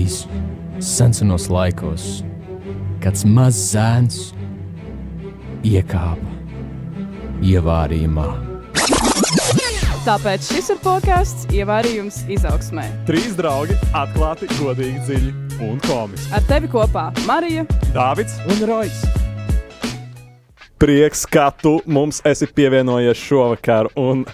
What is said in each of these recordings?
Reiz senos laikos kāds mazs zēns iekāpa ievārījumā. Tāpēc šis ir podkāsts Ievārījums izaugsmē. Trīs draugi atklāti, godīgi, dziļi un komiski. Ar tevi kopā Marija, Dāvids Un Rojas! Prieks, ka tu mums esi pievienojies šovakar. Un,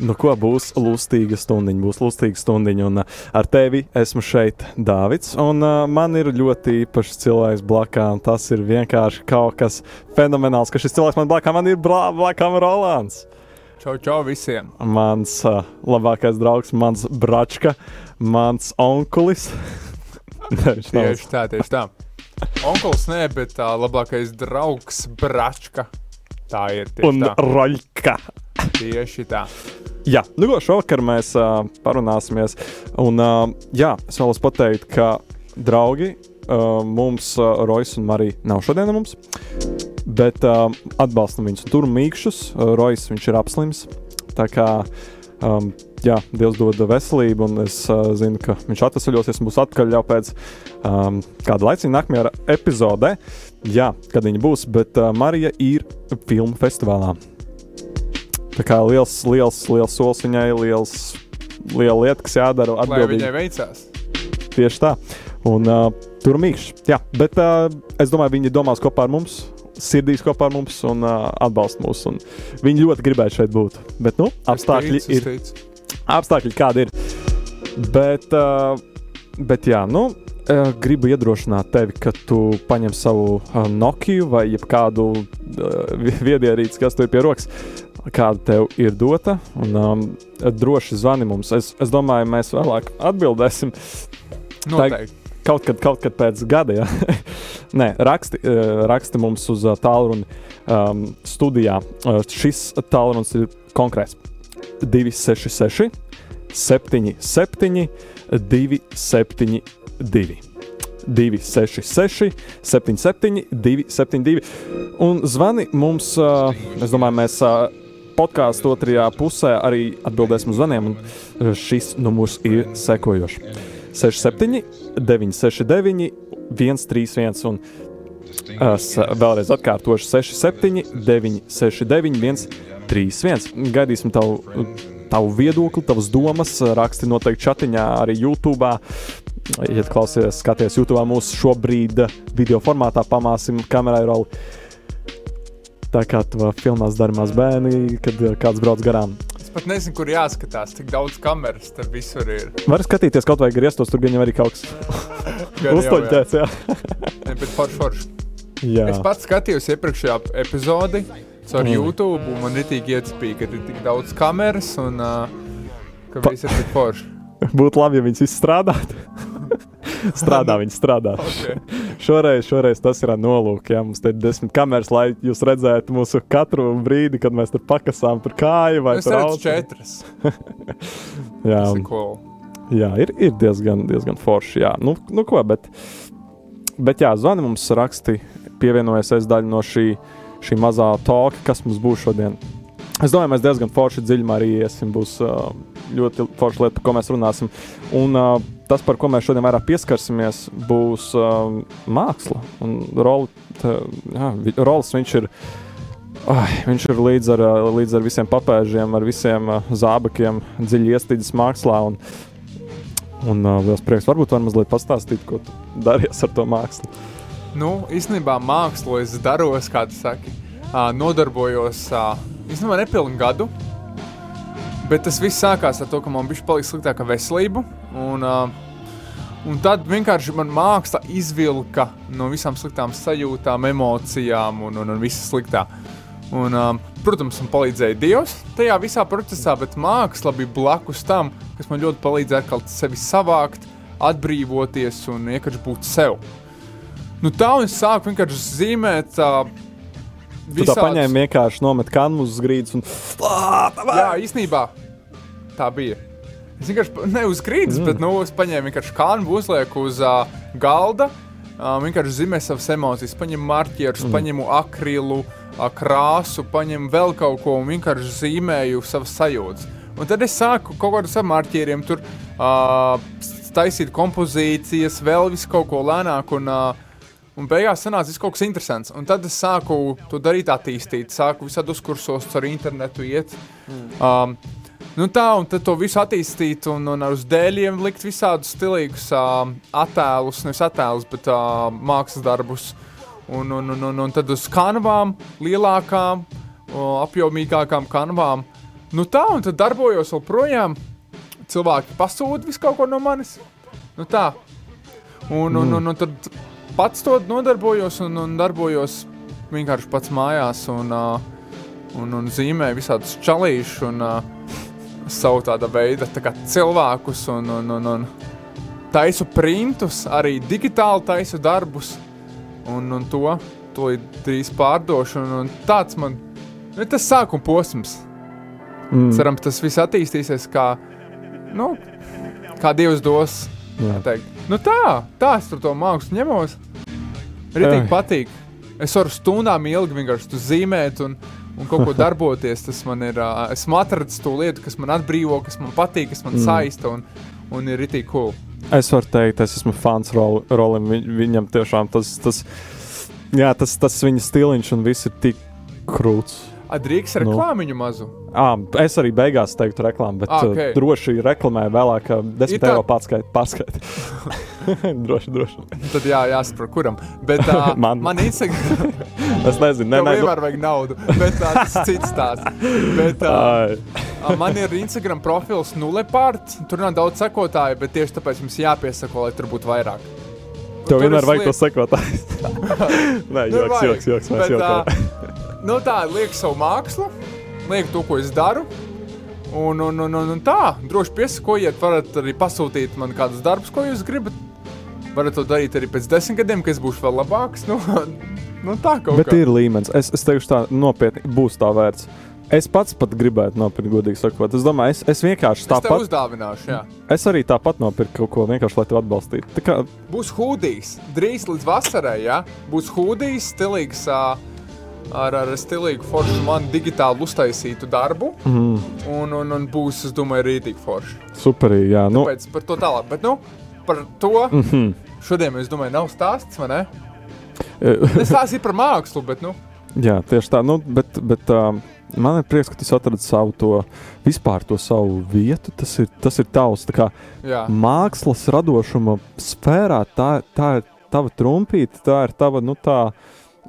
nu, ko būs lustīga stundiņa? Būs lustīga stundiņa. Un uh, ar tevi esmu šeit, Dāvids. Un uh, man ir ļoti īpašs cilvēks blakām. Tas ir vienkārši kaut kas fenomenāls, ka šis cilvēks man blakām man ir blakām Rolands. Čau, čau visiem! Mans uh, labākais draugs, mans bračka, mans onkulis. Tieši tā, tieši tā. Onkulis nē, bet tā labākais draugs Bračka. Tā ir tieši un tā. roļka. Tieši tā. Jā, nu, ko šovakar mēs uh, parunāsimies. Un, uh, jā, es vēlos pateikt, ka draugi uh, mums, uh, Rojas un Marija, nav šodien mums. Bet uh, atbalstam viņus. Tur mīkšķus, uh, Rojas ir apslims. Tā kā um, jā, Dievs dod veselību, un es uh, zinu, ka viņš atvesaļosies un būs atpakaļ jau pēc um, kāda laika, nākamajā epizodē. Jā, kad viņi būs, bet uh, Marija ir filmu festivālā. Tā kā liels, liels, liels solis viņai, liels, liela lieta, kas jādara. Lai atbildīgi. viņai veicās. Tieši tā. Un uh, tur mīkšķi. Jā, bet uh, es domāju, viņi domās kopā ar mums, sirdīs kopā ar mums un uh, atbalsta mūs. Un viņi ļoti gribētu šeit būt. Bet, nu, apstākļi Es ticu, es ir apstākļi, kādi ir. Bet, uh, bet jā, nu, uh, gribu iedrošināt tevi, ka tu paņem savu uh, Nokia vai kādu uh, viedierīci, kas tev ir pie rokas, kāda tev ir dota. Un um, droši zvani mums. Es, es domāju, mēs vēlāk atbildēsim. Noteikti. Kaut kad, kaut kad pēc gada, ja Nē, raksti, uh, raksti mums uz uh, tālruni um, studijā. Uh, šis tālrunis ir konkrēts 266, 77, 272. 266, 77, 272. Un zvani mums, uh, es domāju, mēs uh, podkāstu otrajā pusē arī atbildēsim uz zvaniem. uh, Šis numurs ir sekojošs. 67, 969, 131. Un es uh, vēlreiz atkārtošu 67, 969, 131. Gaidīsim tavu, tavu viedokli, tavas domas. Raksti noteikti chatiņā, arī YouTube. Ja klausies, skaties YouTube mūsu šobrīd video formātā, pamāsim kamerai roli. Tā kā tu filmās darījumās bērni, kad uh, kāds brauc garām. Es pat nezinu, kur jāskatās, cik daudz kameras tur visur ir. Var skatīties kaut vai grieztos, tur gan jau arī kaut kas jau, jā. Ne, bet forši, forši. Jā. Es pats skatījos iepriekšējā epizodi caur Mm. YouTube, un man ritīgi iecipīja, ka ir tik daudz kameras un uh, ka Pa- viss ir tik forši. Būtu labi, ja viņas izstrādātu. Strādā, viņi strādā. Okay. Šoreiz, šoreiz tas ir ar nolūku. Jā, mums te ir desmit kameras, lai jūs redzētu mūsu katru brīdi, kad mēs tur pakasām par kāju vai redzu ausu. četras. Jā, ir cool. jā ir, ir diezgan, diezgan forši. Jā. Nu, nu ko, bet, bet jā, zvani mums raksti, pievienojas es daļu no šī, šī mazā talka, kas mums būs šodien. Es domāju, mēs diezgan forši dziļumā arī iesim. Būs uh, ļoti forša lieta, par ko mēs runāsim. Un uh, tas, par ko mēs šodien vairāk pieskarsimies, būs uh, māksla. Un rolis viņš ir. Ai, viņš ir līdz ar, uh, līdz ar visiem papēžiem, ar visiem uh, zābakiem, dziļi iestrādājis mākslā. Un, un uh, liels prieks, varbūt var mazliet pastāstīt, ko tu darīsi ar to mākslu. Nu, īstenībā mākslu es daros, kā tu saki, ā, nodarbojos īstenībā nepilnu gadu. Bet tas viss sākās ar to, ka man bija palika sliktāka veselība. Un, un tad vienkārši man māksla izvilka no visām sliktām sajūtām, emocijām un, un, un viss sliktā. Un, protams, man palīdzēja Dievs tajā visā procesā, bet māksla bija blakus tam, kas man ļoti palīdzēja atkal sevi savākt, atbrīvoties un vienkārši būt sev. Nu, tā un es sāku vienkārši zīmēt. Uh, Tu tā paņēmi vienkārši nomet kanvas uz grīdas un Jā, īstenībā tā bija. Es vienkārši ne uz grīdas, mm. bet nu, es paņēmu vienkārši kānu, uzlieku uz uh, galda. Uh, vienkārši zīmēju savas emocijas, paņēmu marķierus, mm. paņēmu akrilu, uh, krāsu, paņēmu vēl kaut ko un vienkārši zīmēju savas sajūtas. Un tad es sāku kaut kādus ar marķieriem tur uh, taisīt kompozīcijas, vēl visu kaut ko lēnāk. Un, uh, Un beigās sanāca kaut kas interesants. Un tad es sāku to darīt, attīstīt, sāku visādos kursos, ar internetu iet. Mm. Um, nu tā, un tad to visu attīstīt, un, un uz dēļiem likt visādus stilīgus uh, attēlus, nevis attēlus, bet uh, mākslas darbus. Un, un, un, un, un tad uz kanvām, lielākām, apjomīgākām kanvām. Nu tā, un tad darbojos joprojām. Cilvēki pasūta visu kaut ko no manis. Nu tā. Un, un, un, un tad pats to nodarbojos un, un darbojos vienkārši pats mājās un, uh, un, un zīmēju visādus čalīšus un uh, savu tāda veida tā cilvēkus un, un, un, un taisu printus, arī digitāli taisu darbus un, un to, to drīz pārdošu un, un tāds man, nu, tas sākuma posms. Mm. Ceram, tas viss attīstīsies kā, nu, kā Dievs dos. Nu tā, tā es tur to mākslu ņemos. Ritīgi patīk. Es varu stundām ilgi vienkārši zīmēt un, un kaut ko darboties. Tas man ir, uh, esmu atradzis to lietu, kas man atbrīvo, kas man patīk, kas man mm. saista un, un ir ritīgi cool. Es varu teikt, es esmu fans rol, rolim. Vi, viņam tiešām tas, tas, jā, tas, tas viņa stiliņš un viss ir tik krūts. Drīkst reklāmiņu nu. mazu. À, es arī beigās teiktu reklāmu, bet ah, okay. uh, droši reklamēju vēlāk, ka 10 tā... eiro pārskait. droši, droši. Tad jā, jāsaprot, kuram. Bet uh, man, man Instagram. es nezinu, ne, ne, vienmēr vajag naudu, bet uh, tas cits stāsts. Bet, uh, uh, man ir Instagram profils nulepārt, tur nav daudz sekotāju, bet tieši tāpēc mums jāpiesako, lai tur būtu vairāk. Tev vienmēr vajag to sekotājs. Nē, nu, joks, joks, joks, mēs jokojam nu, tā lieku savu mākslu, lieku to, ko es daru. Un, un, un, un, un tā, droši piesakojiet, varat arī pasūtīt man kādus darbus, ko jūs gribat. Varat to darīt arī pēc desmit gadiem, kad es būšu vēl labāks. Nu, nu tā kaut Bet kā. ir līmenis. Es, es teikšu, tā nopietni būs tā vērts. Es pats pat gribētu nopirkt, godīgi sakot. Es domāju, es, es vienkārši tāpat. Uzdāvināšu, jā. Es arī tāpat nopirku kaut ko vienkārši, lai tevi atbalstītu. Tā kā... Būs hūdijs. Drīz līdz vasarai, jā. Būs hūdijs, stilīgs. Uh, ar, ar stilīgu foršu man digitāli uztaisītu darbu. Mm. Un, un, un būs, es domāju, rītīgi forši. Superīgi, jā. Nu. Tāpēc par to tālāk. Bet, nu, par to mm -hmm. šodien, es domāju, nav stāsts, vai ne? es stāstīju par mākslu, bet, nu. Jā, tieši tā. Nu, bet, bet, uh, man ir prieks, ka tu atradi savu to vispār to savu vietu. Tas ir, tas ir tavs kā, mākslas radošuma sfērā. Tā, tā ir tava trumpīte, tā ir tava nu, tā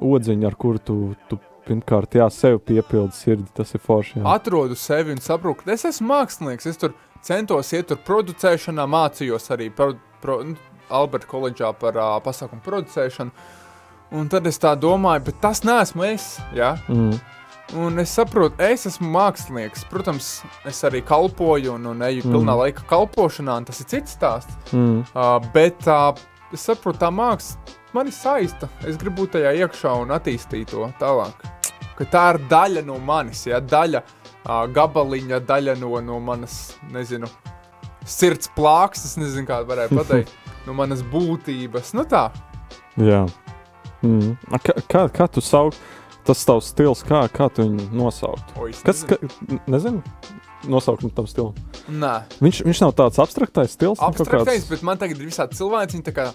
odziņa, ar kuru tu, tu pirmkārt, jā, sev piepildi sirdi, tas ir forši. Jā. Atrodu sevi un saprotu, ka es esmu mākslinieks, es tur centos iet tur producēšanā, mācījos arī pro, pro, nu, Alberta koledžā par uh, pasākumu producēšanu, un tad es tā domāju, bet tas neesmu es, jā. Mm. Un es saprotu, es esmu mākslinieks. Protams, es arī kalpoju un, un eju mm. pilnā laika kalpošanā, un tas ir cits stāsts. Mm. Uh, bet uh, es saprotu, tā māksla mani saista. Es gribu būt tajā iekšā un attīstīt to tālāk. Ka tā ir daļa no manis, ja daļa, uh, gabaliņa, daļa no, no manas, nezinu, sirds plāksnes, nezinu, kā varētu pateikt, no manas būtības. Nu tā. Jā. Mm. Kā, kā, kā tu sauc? Tas tavs stils, kā, kā tu viņu nosaukt? O, Kas, ka, nezinu, nosaukumu tam stilam. Nē. Viņš, viņš nav tāds abstraktais stils. Abstraktais, kāds... bet man tagad ir visādi cilvēki, viņi tā kā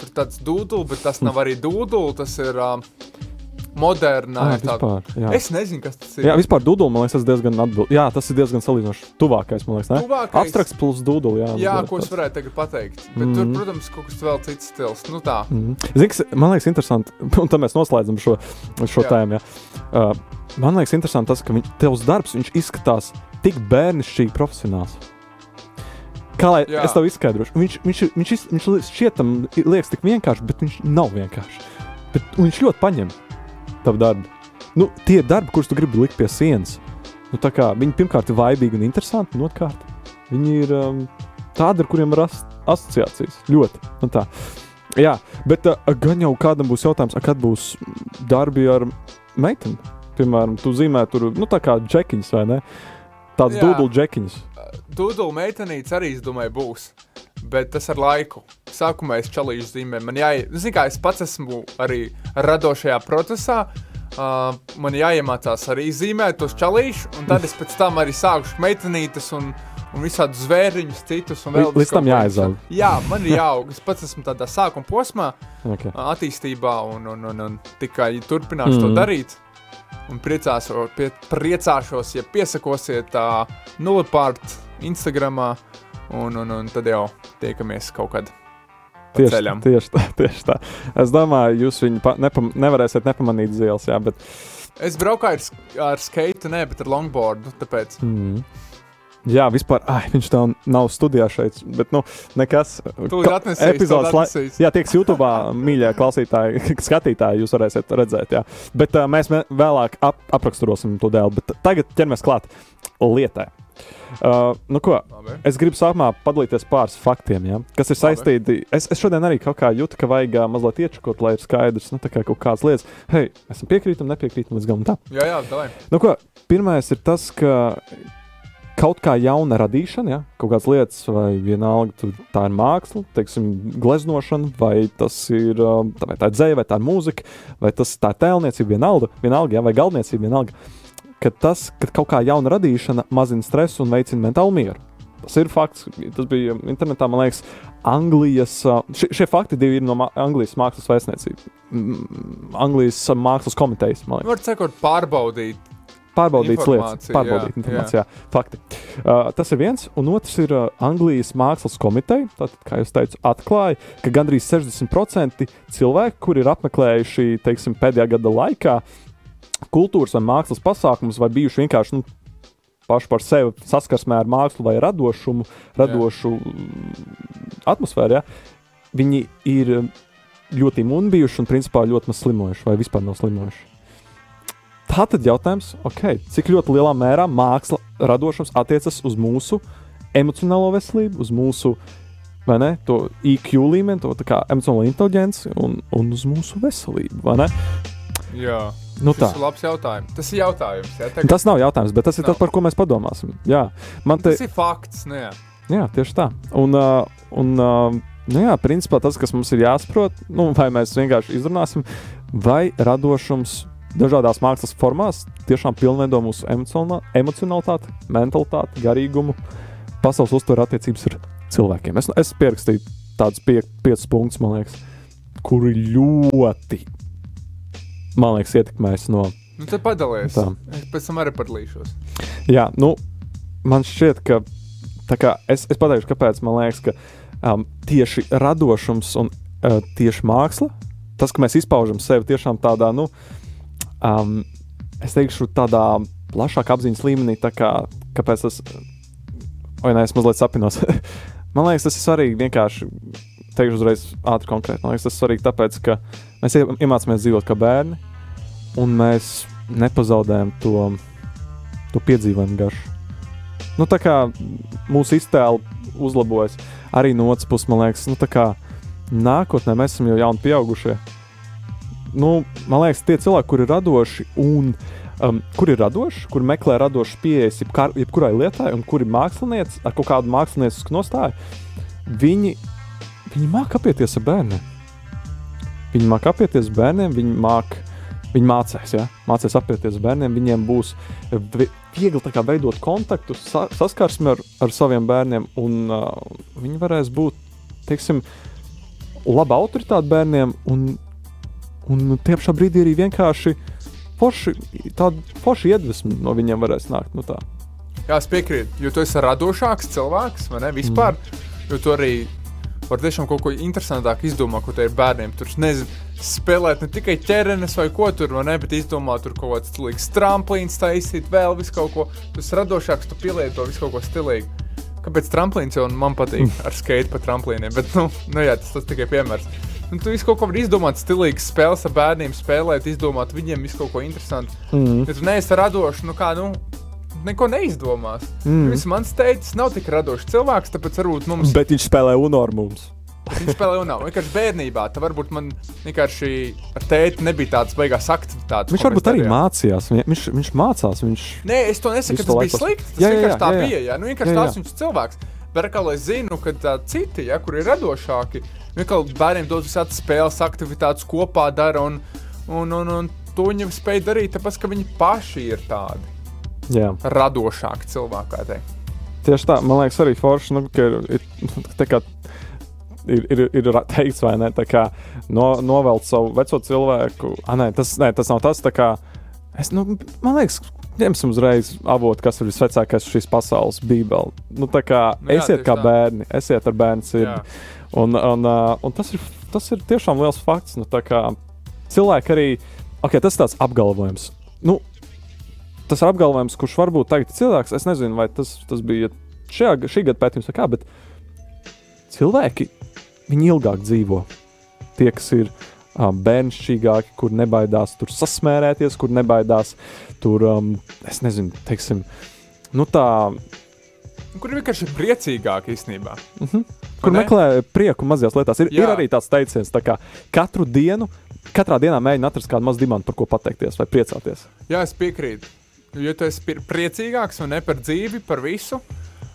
tur tāds dūduli, bet tas nav arī dūduli, tas ir um, modernā. Ah, vispār, jā. es nezinu, kas tas ir. Jā, vispār dūduli, man liekas, tas diezgan atbild. Jā, tas ir diezgan salīdzinoši tuvākais, man liekas, ne? Tuvākais. Abstrakts plus dūduli, jā. Jā, ko es varētu tagad pateikt. Bet mm tur, protams, kaut kas vēl cits stils. Nu tā. Mm. Zini, man liekas interesanti, un tad mēs noslēdzam šo, šo jā. tēmu, jā. Uh, man liekas interesanti tas, ka viņ, tevs darbs, viņš izskatās tik bērnišķīgi profesionāls. Kā lai Jā. es tev izskaidrošu? Viņš, viņš, viņš, viņš, viņš šķietam liekas tik vienkārši, bet viņš nav vienkārši. Bet viņš ļoti paņem tavu darbu. Nu, tie ir darbi, kurus tu gribi likt pie sienas. Nu, kā, viņi pirmkārt ir vaibīgi un interesanti, un otrkārt viņi ir um, tādi, ar kuriem rast asociācijas. Ļoti. Nu, tā. Jā, bet uh, gan jau kādam būs jautājums, kad būs darbi ar meiteni. Piemēram, tu zīmē tur, nu, tā kā džekiņš vai ne? Tāds dūdulu džekiņš. Dūdulu meitenītes arī, es domāju, būs. Bet tas ar laiku. Sākumā es čalīšu zīmēm. Man jāiet, zinu, kā es pats esmu arī radošajā procesā. Uh, man jāiemācās arī zīmēt tos čalīšus, un tad es pēc tam arī sākušu meitenītes un, un visādus zvēriņus, citus. un vēl Līdz- tam jāizaug. Jā, man ir jāaug. Es pats esmu tādā sākuma posmā, Okay. attīstībā, un, un, un, un tikai turpināšu mm. to darīt. Un priecāšos, pie, priecāšos ja piesakosiet uh, nulipārt Instagramā, un, un, un tad jau tiekamies kaut kad. Tieši, ceļam. tieši, tā, tieši tā. Es domāju, jūs viņu pa, nepam, nevarēsiet nepamanīt uz ielas, jā, bet. Es braucu ar, ar skate, ne, bet ar longboardu. Tāpēc Mm. Jā, vispār, ai, viņš tā nav studijā šeit, bet, nu, nekas. Tūlīt Ko- atnesīs, epizodes lai-. Jā, tieks YouTube, mīļie klausītāji, skatītāji, jūs varēsiet redzēt, jā. Bet uh, mēs mē- vēlāk ap, apraksturosim to dēlu, bet tagad ķeramies klāt lietai. Uh, nu ko, Labi. Es gribu sākumā padalīties pāris faktiem, ja, kas ir saistīti. Es, es šodien arī kaut kā jūtu, ka vajag ā, mazliet iečukot, lai ir skaidrs, nu, tā kā kaut kādas lietas. Hei, esam piekrītam, nepiekrītam līdz galam. Tā. Jā, jā, davai. Nu, ko, pirmais ir tas, ka kaut kā jauna radīšana, ja, kaut kādas lietas, vai vienalga tur, tā ir māksla, teiksim, gleznošana, vai tas ir ā, tā, vai tā ir dzēja, vai tā ir mūzika, vai tas tā ir tēlniecība, vienalga, vienalga ja, vai galdniecība, vienalga. Ka tas, ka kaut kā jauna radīšana mazina stresu un veicina mentālu mieru. Tas ir fakts. Tas bija internetā, man liekas, Anglijas. ā, Šie, šie fakti divi ir no ma Anglijas mākslas vēstniecības. Anglijas mākslas komitejas, man liekas Var sakot, pārbaudīt. lietas, pārbaudīt jā, informāciju, jā, fakti. Uh, tas ir viens, un otrs ir uh, Anglijas mākslas komiteja. Tātad, kā jau teicu, atklāja, ka gandrīz 60% cilvēku, kuri ir apmeklējuši teiksim, pēdējā gada laikā kultūras vai mākslas pasākumus, vai bijuši vienkārši nu, paši par sevi saskarsmē ar mākslu vai radošumu, radošu mm, atmosfēru, ja, viņi ir ļoti imūni bijuši un principā ļoti maz slimojuši vai vispār nav slimojuši. Tā tad jautājums, okay, cik ļoti lielā mērā māksla, radošums attiecas uz mūsu emocionālo veselību, uz mūsu ne, to IQ līmeni, to tā emocionālo inteligenci un, un uz mūsu veselību. ne? Jā, Nu, tā. tas ir labs jautājums. Tas ir jautājums. Jā, Tagad, Tas nav jautājums, bet tas ir Nav. tas, par ko mēs padomāsim. Jā, man te, tas ir fakts. Nu, jā. jā tieši tā. Un, uh, un uh, nu jā, principā tas, kas mums ir jāsaprot, nu, vai mēs vienkārši izrunāsim, vai radošums dažādās mākslas formās tiešām pilnveido mūsu emocionalitāti, mentalitāti, garīgumu, pasaules uztveru attiecības ar cilvēkiem. Es, es pierakstīju tādus pie, piecus punktus, man liekas, kuri ļoti, man liekas, ietekmēs no Nu, tad padalies. Tā. Es pēc tam arī padalīšos. Jā, nu, man šķiet, ka kā es, es pateikšu, kāpēc man liekas, ka um, tieši radošums un uh, tieši māksla, tas, ka mēs izpaužam sevi tiešām tādā, nu, um, es teikšu, tādā plašākā apziņas līmenī, kā, kāpēc tas, vai nē, es mazliet sapinos. man liekas, tas ir svarīgi vienkārši. Teikšu uzreiz ātri konkrēti. Man liekas, tas ir svarīgi tāpēc, ka mēs ie- iemācāmies dzīvot kā bērni, un mēs nepazaudējam to, to piedzīvojumu garšu. Nu, tā kā mūsu iztēle uzlabojas, arī no otras puses, man liekas, nu, tā kā nākotnē mēs esam jau jauni pieaugušie. Nu, man liekas, tie cilvēki, kuri ir radoši un um, kuri ir radoši, kuri meklē radošas pieejas jebkurai lietai, un kuri mākslinieci ar kaut kādu māksliniecisku nostāju, viņi, viņi māca apieties ar bērniem. Viņi māca apieties ar bērniem, viņi māca. Viņi mācīs, ja? mācīs apieties bērniem. Viņiem būs vi- viegli kā veidot kontaktu, sa saskarsmi ar, ar saviem bērniem, un uh, viņi varēs būt, teiksim, laba autoritāte bērniem, un, un tie pašā brīdī arī vienkārši forši, tāda forša iedvesma no viņiem varēs nākt. Nu tā. Jā, es piekrītu, jo tu esi radošāks cilvēks, vai ne? Vispār, mm. jo tu arī vari tiešām kaut ko interesantāku izdomāt, ko te ir bērniem. Tur, nezinu, spēlēt ne tikai ķermenis vai ko tur, vai ne, bet izdomāt tur kaut kāds stilīgs tramplīns, taisīt vēl visu kaut ko. Tu esi radošāks, tu pielieto visu kaut ko stilīgu. Kāpēc tramplīns jau man patīk ar skate pa tramplīniem, bet, nu, nu jā, tas, tas tikai piemērs. Nu, tu visu kaut ko vari izdomāt, stilīgs spēles ar bērniem, spēlēt, izdomāt viņiem visu kaut ko interesantu. Mm. Ja tu neesi radošs, nu kā, nu, neko neizdomās. Mm. Viņš mans teicis, nav tik radošs cilvēks, tāpēc varbūt mums Bet viņš spēlē UNO ar mums. viņš spēlē un nav. Vienkārši bērnībā, tad varbūt man vienkārši ar tēti nebija tādas beigās aktivitātes. Viņš varbūt arī mācījās. Viņ- Viņš, viņš mācās. Viņš... Nē, es to nesaku, ka tas to bija slikti. Tas Jā, jā, vienkārši tā jā, jā. bija. Jā, nu, vienkārši Jā, jā. tāds viņš cilvēks. Bet kā lai zinu, ka tā citi, ja, kur ir radošāki, vienkārši bērniem dod visādas spēles, aktivitātes kopā dara. Un, un, un, un to viņi spēj darīt, tāpēc ka viņi paši ir tādi Jā. radošāki cilvēki. kā teikt. Tieši tā, man liekas, arī forši, nu, ka ir, ir, ir, ir, ir teikts, vai ne, tā kā no, novelt savu veco cilvēku. Ah, nē, tas, nē, tas nav tas, tā kā, es, nu, man liekas, ņemsim uzreiz avotu, kas ir visvecākais šīs pasaules bībeli. Nu, tā kā, Nu jā, esiet kā tā. bērni, esiet ar bērnu sirdi. Un, un, uh, un tas, ir, tas ir tiešām liels fakts. Nu, cilvēki arī, ok, tas ir tāds apgalvojums. Nu, tas ir apgalvojums, kurš varbūt tagad ir cilvēks. Es nezinu, vai tas, tas bija šajā, šī gada pētījums vai kā, bet cilvēki viņi ilgāk dzīvo. Tie, kas ir um, bērnišķīgāki, kur nebaidās tur sasmērēties, kur nebaidās tur, um, es nezinu, teiksim, nu tā, Kur ir vienkārši priecīgāk īstenībā. kur ne? meklē prieku mazajās lietās. Ir, ir Jā. arī tāds teiciens, tā kā katru dienu, katrā dienā mēģina atrast kādu mazu dimantu, par ko pateikties vai priecāties. Jā, es piekrītu. Jo tu esi priecīgāks un ne par dzīvi, par visu.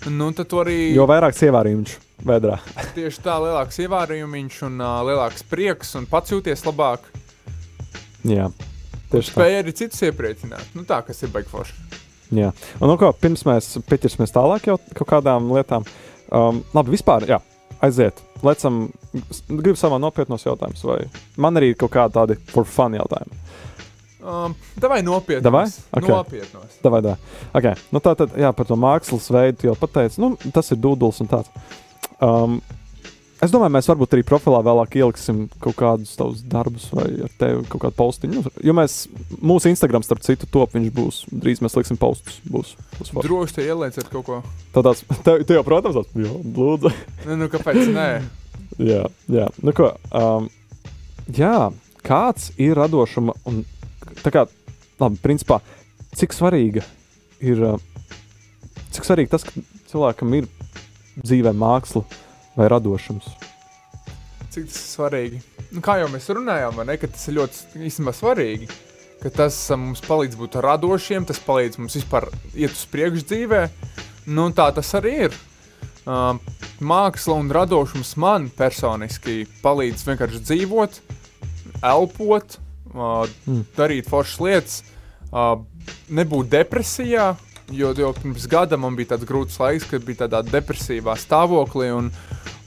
Nu, tad arī Jo vairāk ievērījums vēdrā. tieši tā lielāks ievērījums un uh, lielāks prieks un pats jūties labāk. Jā, tieši tā. Spēja arī citus iepriecināt. Nu, tā, kas ir baigfoši. Jā. Un, nu, ko, pirms mēs pieķersimies tālāk jau kaut kādām lietām, um, labi, vispār, jā, aiziet. Lecam, gribu savā nopietnos jautājumus, vai man arī ir kaut kādi tādi for fun jautājumi. Um, Davai nopietni. Davai? Ok. Nopietnos. Davai, davai. Okay. Nu, tā tad, jā, par to mākslas veidu jau pateici, nu, tas ir dūduls un tāds. Um, es domāju, mēs varbūt arī profilā vēlāk ieliksim kaut kādus tavus darbus vai ar tevi kaut kādu postiņu. Jo mēs, mūsu Instagram, starp citu, top viņš būs. Drīz mēs liksim postus. Būs, būs forši. Droši te ielieciet kaut ko. Tā tāds, tev, tev jau, protams, tāds, jā, lūdzu. Nu, nu kāpēc? Nē, jā, jā. Nu, ko, um, jā, kāds ir radošuma un tā kā, labi, principā, cik svarīga ir, uh, cik svarīgi tas, ka cilvēkam ir dzīvē māksla vai radošums. cik tas ir svarīgi. Nu, kā jau mēs runājām, ne, tas ir ļoti īstenībā svarīgi. Tas mums palīdz būt radošiem, tas palīdz mums vispār iet uz priekšu dzīvē. Nu, tā tas arī ir. Uh, māksla un radošums man personiski palīdz vienkārši dzīvot, elpot, uh, Mm. darīt foršas lietas, uh, nebūt depresijā. Jo jau pirms gada man bija tāds grūts laiks, kad bija tādā depresīvā stāvoklī, un,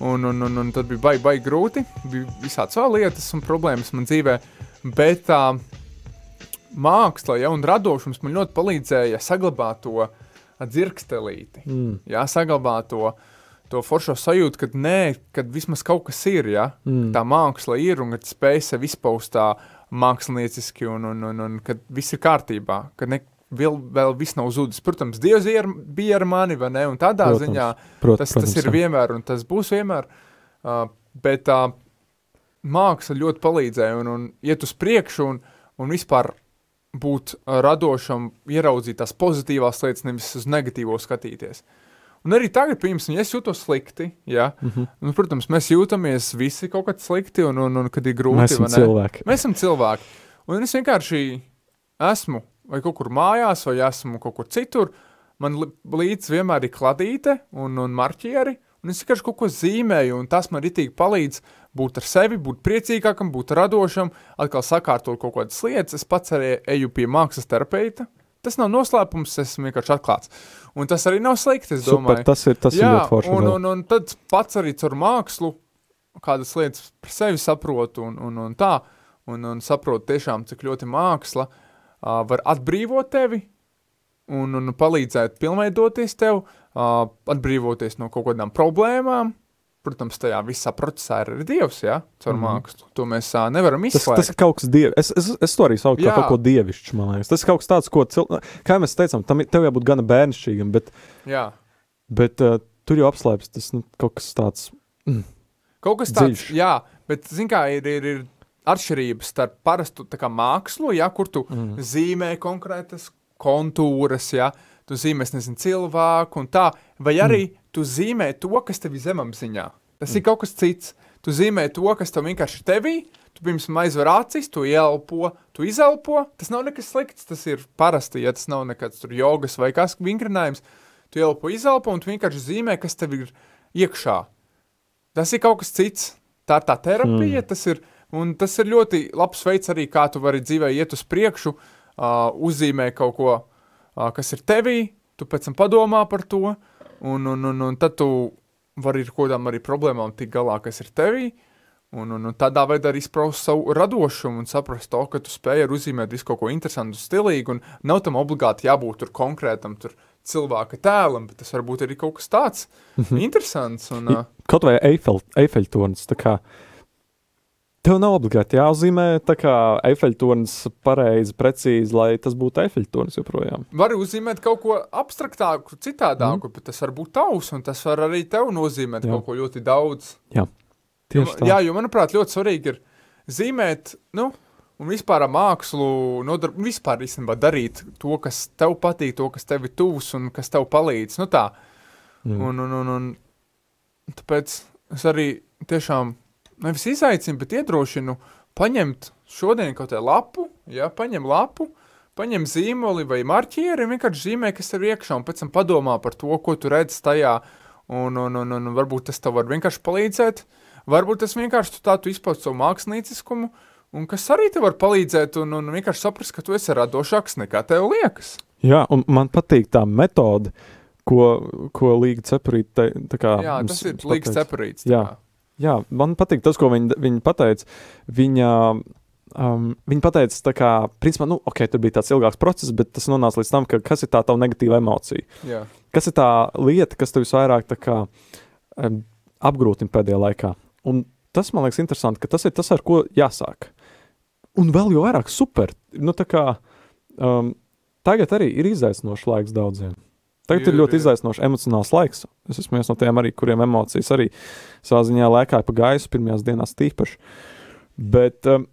un, un, un, un tad bija baigi, baigi grūti. Bija visādas vēl lietas un problēmas man dzīvē. Bet tā māksla ja, un radošums man ļoti palīdzēja saglabāt to dzirkstelīti. Mm. Jā, saglabāt to, to foršo sajūtu, ka nē, kad vismaz kaut kas ir, ja, Mm. tā māksla ir un ka spēj sevi izpaust tā mākslinieciski un, un, un, un kad viss ir kārtībā, ka ne, vēl, vēl viss nav zudis. Protams, Dievs ir, bija ar mani, vai ne, un tādā Protams, ziņā Prot, tas, tas ir vienmēr un tas būs vienmēr, uh, bet tā uh, māksla ļoti palīdzēja un, un iet uz priekšu un, un vispār būt radošam, ieraudzīt tās pozitīvās lietas, nevis uz negatīvo skatīties. Un arī tagad, piemēram, ja es jūtos slikti, ja, Mm -hmm. nu, protams, mēs jūtamies visi kaut kad slikti, un, un, un kad ir grūti, Mēs esam cilvēki. Mēs esam cilvēki. Un es vienkārši esmu vai kaut kur mājās, vai esmu kaut kur citur. Man līdzi vienmēr ir kladīte un, un marķieri, un es vienkārši kaut ko zīmēju, un tas man ritīgi palīdz būt ar sevi, būt priecīgākam, būt radošam, atkal sakārtot kaut kādas lietas. Es pats arī eju pie mākslas terapeita. Tas nav noslēpums, es vienkārši atklāts. Un tas arī nav slikti, es Super, domāju. tas ir, tas ir ļoti forši. un, un, un tad pats arī caur mākslu kādas lietas par sevi saprotu un, un, un tā, un, un saprotu tiešām, cik ļoti māksla uh, var atbrīvot tevi un, un palīdzēt pilnveidoties tev, uh, atbrīvoties no kaut kādām problēmām. Protams, tajā visā procesā ir arī Dievs, ja, caur mm. -hmm. mākslu. To mēs uh, nevaram Tas, izslēgt. tas ir kaut kas dievišķs. Es, es, es to arī saucu par Jā. kaut ko dievišķu. man liekas. Tas ir kaut kas tāds, ko, cil... kā mēs teicām, tam ir- tev jābūt gana bērnišķīgam, bet, Jā. bet uh, tur jau apslēpjas tas nu, kaut kas tāds. Kaut kas tāds, Dziļš. jā, bet, zin kā, ir, ir, ir atšķirības starp parastu mākslu, ja, kur tu Mm. zīmē konkrētas kontūras, ja, tu zīmē, nezinu, cilvēku un tā, vai arī mm. tu zīmē to, kas tev ir zemapziņā. Tas mm. ir kaut kas cits. Tu zīmē to, kas tev vienkārši tevī, tu pirms aizver acis, tu ielpo, tu izelpo. Tas nav nekas slikts, tas ir parasti, ja tas nav nekāds jogas vai kas vingrinājums. Tu ielpo, izelpo un tu vienkārši zīmē, kas tev ir iekšā. Tas ir kaut kas cits. Tā ir tā terapija, mm. tas ir, un tas ir ļoti labs veids arī, kā tu vari dzīvē iet uz priekšu, uh, uzzīmē kaut ko, uh, kas ir tevī, tu pēc tam padomā par to, Un, un, un, un tad tu vari ar kādām arī problēmām tikt galā, kas ir tevī. Un, un, un tādā veidā arī izpraust savu radošumu un saprast to, ka tu spēj uzzīmēt visu kaut ko interesantu, stilīgu. Un nav tam obligāti jābūt tur konkrētam tur cilvēka tēlam, bet tas var būt arī kaut kas tāds interesants. Un, uh, Kaut vai Eifel, Eifeļtornis. tā kā Tev nav obligāti jāuzzīmē tā kā Eifeļtornis pareizi, precīzi, lai tas būtu Eifeļtornis joprojām. Var uzzīmēt kaut ko abstraktāku, citādāku, mm. bet tas var būt tavs, un tas var arī tev nozīmēt Jā. Jā. kaut ko ļoti daudz. Tieši jo, tā. jā, jo manuprāt, ļoti svarīgi ir zīmēt, nu, un vispār mākslu, nodarb, vispār īstenībā darīt to, kas tev patīk, to, kas tev ir tuvs un kas tev palīdz. Nu, tā. Mm. Un, un, un, un tāpēc es arī tiešām nevis izaicinu, bet iedrošinu paņemt šodien kaut kādu lapu, ja, paņem lapu, paņem zīmoli vai marķieri un vienkārši zīmē, kas ir iekšā, un pēc tam padomā par to, ko tu redz tajā, un, un, un, un varbūt tas tev var vienkārši palīdzēt, varbūt tas vienkārši tu tā tu izpaust savu mākslinieciskumu, un kas arī tev var palīdzēt, un, un vienkārši saprast, ka tu esi radošāks nekā tev liekas. Jā, un man patīk tā metode, ko, ko Līga Cepurīte tā, tā kā. Jā, tas ir mums līgs pateica. separīts. Jā. Man patīk tas, ko viņa, viņa pateica. Viņa, um, viņa pateica, tā kā, principā, nu, ok, tur bija tāds ilgāks process, bet tas nonāca līdz tam, ka kas ir tā tava negatīva emocija. Jā. Kas ir tā lieta, kas tev visvairāk tā kā, um, apgrūtina pēdējā laikā? Un tas man liekas interesanti, ka tas ir tas, ar ko jāsāk. Un vēl jau vairāk super. Nu, tā kā, um, tagad arī ir izaicinošs laiks daudziem. Tagad ir, Ir, ļoti ir. izaicinošs emocionāls laiks. Es esmu viens no tiem, arī, kuriem emocijas arī savā ziņā lēkāja pa gaisu pirmajās dienās tīpaši. Bet, um,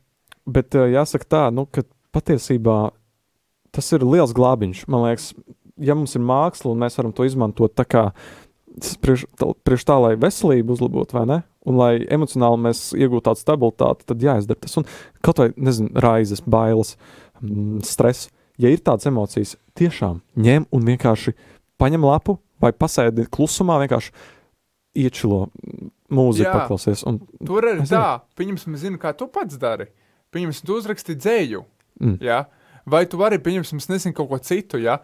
bet uh, jāsaka tā, nu, ka patiesībā tas ir liels glābiņš. Man liekas, ja mums ir māksla un mēs varam to izmantot tā kā priekš, priekš tā, lai veselību uzlabotu, vai ne? Un lai emocionāli mēs iegūtu tādu stabilitāti, tad jāizdara tas. Un kaut vai, nezinu, raizes, bailes, mm, stress. Ja ir tādas emocijas, tiešām ņem un vienkārši paņem lapu vai pasēdi klusumā, vienkārši iečilo mūziku, Jā. paklausies. Un, Tur ir tā, pieņemsim, zinu, kā tu pats dari. Pieņemsim, tu uzraksti dzēju, Mm. ja? vai tu vari, pieņemsim, nezinu, kaut ko citu, ja?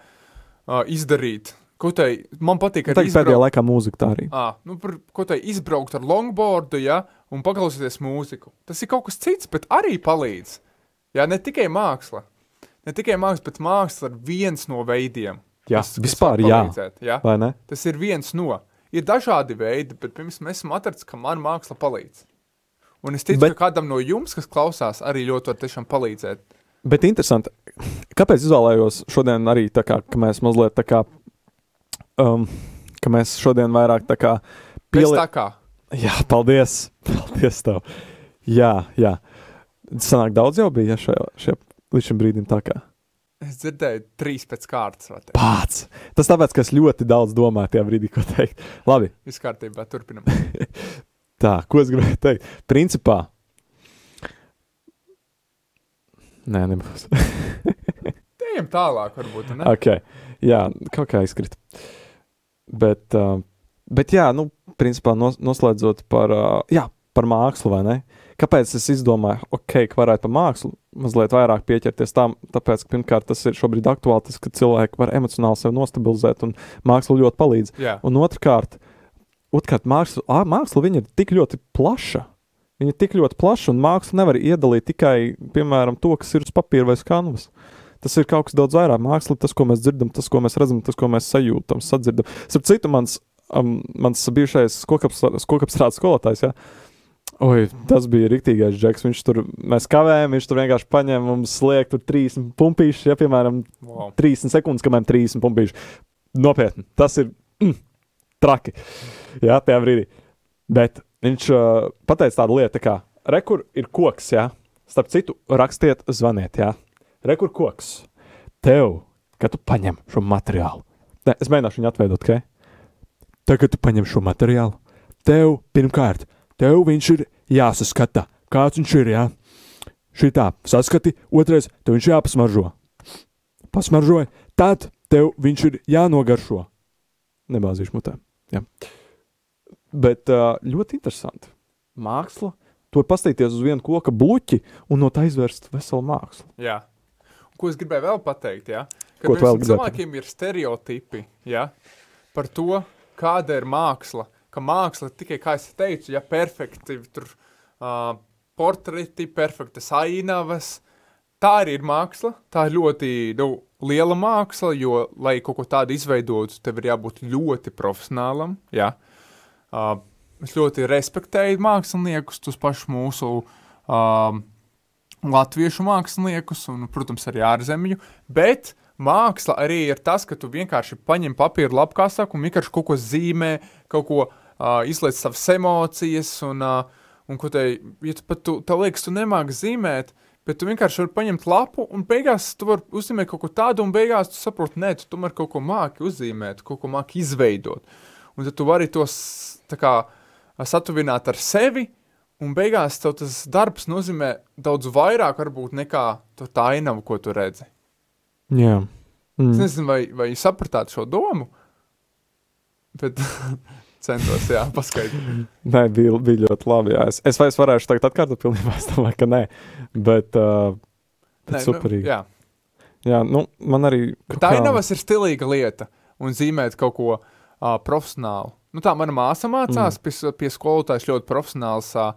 uh, izdarīt. Ko tai, man patīk arī Tagad pēdējā laikā mūzika tā arī. À, nu, par, ko tai izbraukt ar longboardu, ja, un paklausīties mūziku. Tas ir kaut kas cits, bet arī palīdz. Jā, ne tikai māksla. Ne tikai māksla, bet māksla ir viens no veidiem. Jā, kas- kas vispār var jā. palīdzēt, jā. Vai ne? Tas ir viens no. Ir dažādi veidi, bet pirms mēs esam atraduši, ka man māksla palīdz. Un es ticu, Bet- ka kādam no jums, kas klausās, arī ļoti var tiešām palīdzēt. Bet interesanti, kāpēc izvēlējos šodien arī tā kā, ka mēs mazliet tā kā, um, ka mēs šodien vairāk tā kā Pie... pieli... Tā kā. Jā, paldies, paldies tev. Jā, jā. Sanāk daudz jau bija ja, šajā, šajā līdz šim brīdim tā kā. Es dzirdēju trīs pēc kārtas. Pats. Tas tāpēc, ka es ļoti daudz domāju tajā brīdī, ko teikt. Labi, Viss kārtībā, turpinam. tā, ko es gribēju teikt. Principā. Nē, nebūs. Ejam tālāk, varbūt. Ne? Ok, jā, kaut kā izkrita. Bet, uh, bet jā, nu, principā nos, noslēdzot par, uh, jā, par mākslu, vai ne? Kāpēc es izdomāju, ok, ka varētu par mākslu mazliet vairāk pieķerties tam? Tāpēc, ka pirmkārt, tas ir šobrīd aktuāli, tas, ka cilvēki var emocionāli sevi nostabilizēt, un māksla ļoti palīdz. Jā, Un otrkārt, otrkārt māksla, ā, māksla ir tik ļoti plaša. Viņa ir tik ļoti plaša, un mākslu nevar iedalīt tikai, piemēram, to, kas ir uz papīra vai kanvas. Tas ir kaut kas daudz vairāk. Māksla tas, ko mēs dzirdam, tas, ko mēs redzam, tas, ko mēs sajūtam, sadzirdam. Starp citu, mans, um, mans bijušais skokapstrādes skolotājs, ja, Oi, tas bija rīktīgais džeks. Viņš tur, mēs kavējām, viņš tur vienkārši paņēma mums tur 30 pumpīšus, ja, piemēram, wow. 30 sekundes, kamēr 30 pumpīši. Nopietni, tas ir mm, traki. Jā, tajā brīdī. Bet viņš uh, pateica tādu lietu, kā rekur ir koks, jā. Starp citu, rakstiet, zvaniet, jā. Rekur koks. Tev, kad tu paņem šo materiālu. Ne, es mēģināšu viņu atveidot, ok? Tagad tu paņem šo materiālu. Tev pirmkārt, tev viņš ir jāsaskata, kāds viņš ir, jā. Šitā saskati, otrais, tev viņš jāpasmaržo pasmaržoja, tad tev viņš ir jānogaršo. Nebāzīšu mutē. Jā. Bet ļoti interesanti. Māksla. Tu vari paskatīties uz vienu koka bluķi un no tā izvērst veselu mākslu. Jā. Ko es gribēju vēl pateikt? Ja? Ka Ko vēl cilvēkiem ir stereotipi ja? par to, kāda ir māksla. Ka māksla tikai, kā es teicu, ja perfekti tur uh, portreti, perfektas ainavas, tā arī ir māksla. Tā ir ļoti nu, liela māksla, jo, lai kaut ko tādu izveidotu, tev ir jābūt ļoti profesionālam. Ja? Uh, es ļoti respektēju māksliniekus, tos pašus mūsu uh, latviešu māksliniekus un, protams, arī ārzemju, bet māksla arī ir tas, ka tu vienkārši paņem papīru lapu, kā saka, un vienkārši kaut ko zīmē, kaut ko uh, izliec savas emocijas, un, uh, un ko te, ja tu pat tu, tev liekas, tu nemāki zīmēt, bet tu vienkārši vari paņemt lapu, un beigās tu vari uzzīmēt kaut ko tādu, un beigās tu saproti, nē, tu tomēr kaut ko māki uzzīmēt, kaut ko māki izveidot. Un tad tu vari tos, kā, satuvināt ar sevi, un beigās tev tas darbs nozīmē daudz vairāk varbūt nekā tā ainava, ko tu redzi. Jā. Es Mm. nezinu, vai, vai jūs sapratāt šo domu, bet centos, jā, paskaidrot. Nē, bija, bija ļoti labi. Jā. Es, es vairs varēšu tagad atkārtot pilnībā, es domāju, ka nē. Bet, uh, bet Nē, superīgi. Nu, jā, jā, nu, man arī. kaut tā kā- ainavas ir stilīga lieta, un zīmēt kaut ko uh, profesionālu. Nu, tā mana māsa mācās mm. pie, pie skolotājas ļoti profesionāls uh,